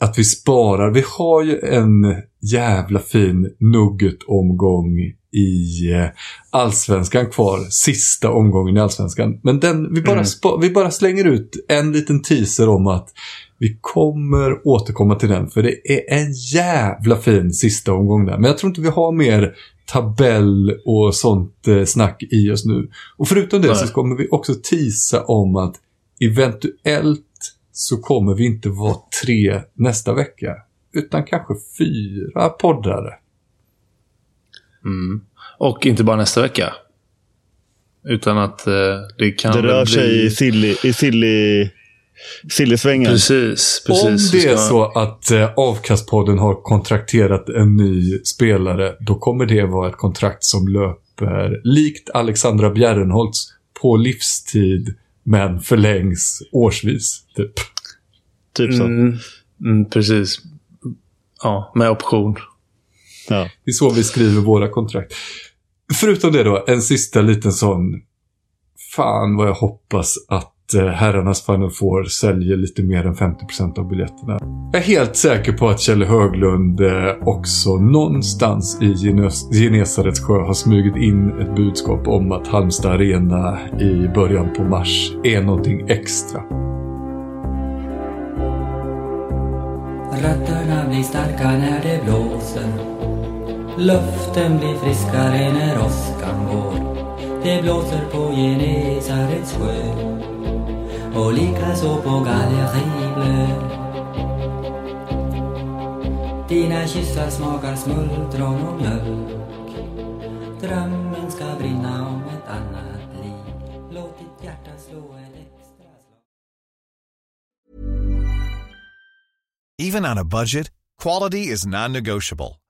Speaker 1: att vi sparar. Vi har ju en jävla fin nugget-omgång i eh, Allsvenskan kvar. Sista omgången i Allsvenskan. Men den, vi, bara spa, vi bara slänger ut en liten teaser om att vi kommer återkomma till den. För det är en jävla fin sista omgång där. Men jag tror inte vi har mer tabell och sånt eh, snack i oss nu. Och förutom det
Speaker 3: Nej.
Speaker 1: så kommer vi också tisa om att eventuellt så kommer vi inte vara tre nästa vecka. Utan kanske fyra poddare.
Speaker 3: Och inte bara nästa vecka. Utan att eh, det kan
Speaker 2: Det rör
Speaker 3: bli...
Speaker 2: sig i silly, i silly, sillysvängen.
Speaker 3: Precis, precis.
Speaker 1: Om det är så att eh, Avkastpodden har kontrakterat en ny spelare, då kommer det vara ett kontrakt som löper likt Alexandra Bjärrenholtz på livstid, men förlängs årsvis. Typ.
Speaker 2: Typ så.
Speaker 3: Mm, mm, precis. Ja, med option.
Speaker 2: Ja.
Speaker 1: Det är så vi skriver våra kontrakt. Förutom det då, en sista liten sån. Fan vad jag hoppas att Eh, herrarnas Final Four säljer lite mer än 50% av biljetterna. Jag är helt säker på att Kjell Höglund eh, också någonstans i Genesarets sjö har smugit in ett budskap om att Halmstad Arena i början på mars är någonting extra.
Speaker 4: Rötterna blir starka när det blåser Luften blir friskare när åskan går Det blåser på Genesarets sjö smultron och mjölk. Om ett annat liv. Låt ditt hjärta slå extra slag.
Speaker 5: Even on a budget, quality is non-negotiable.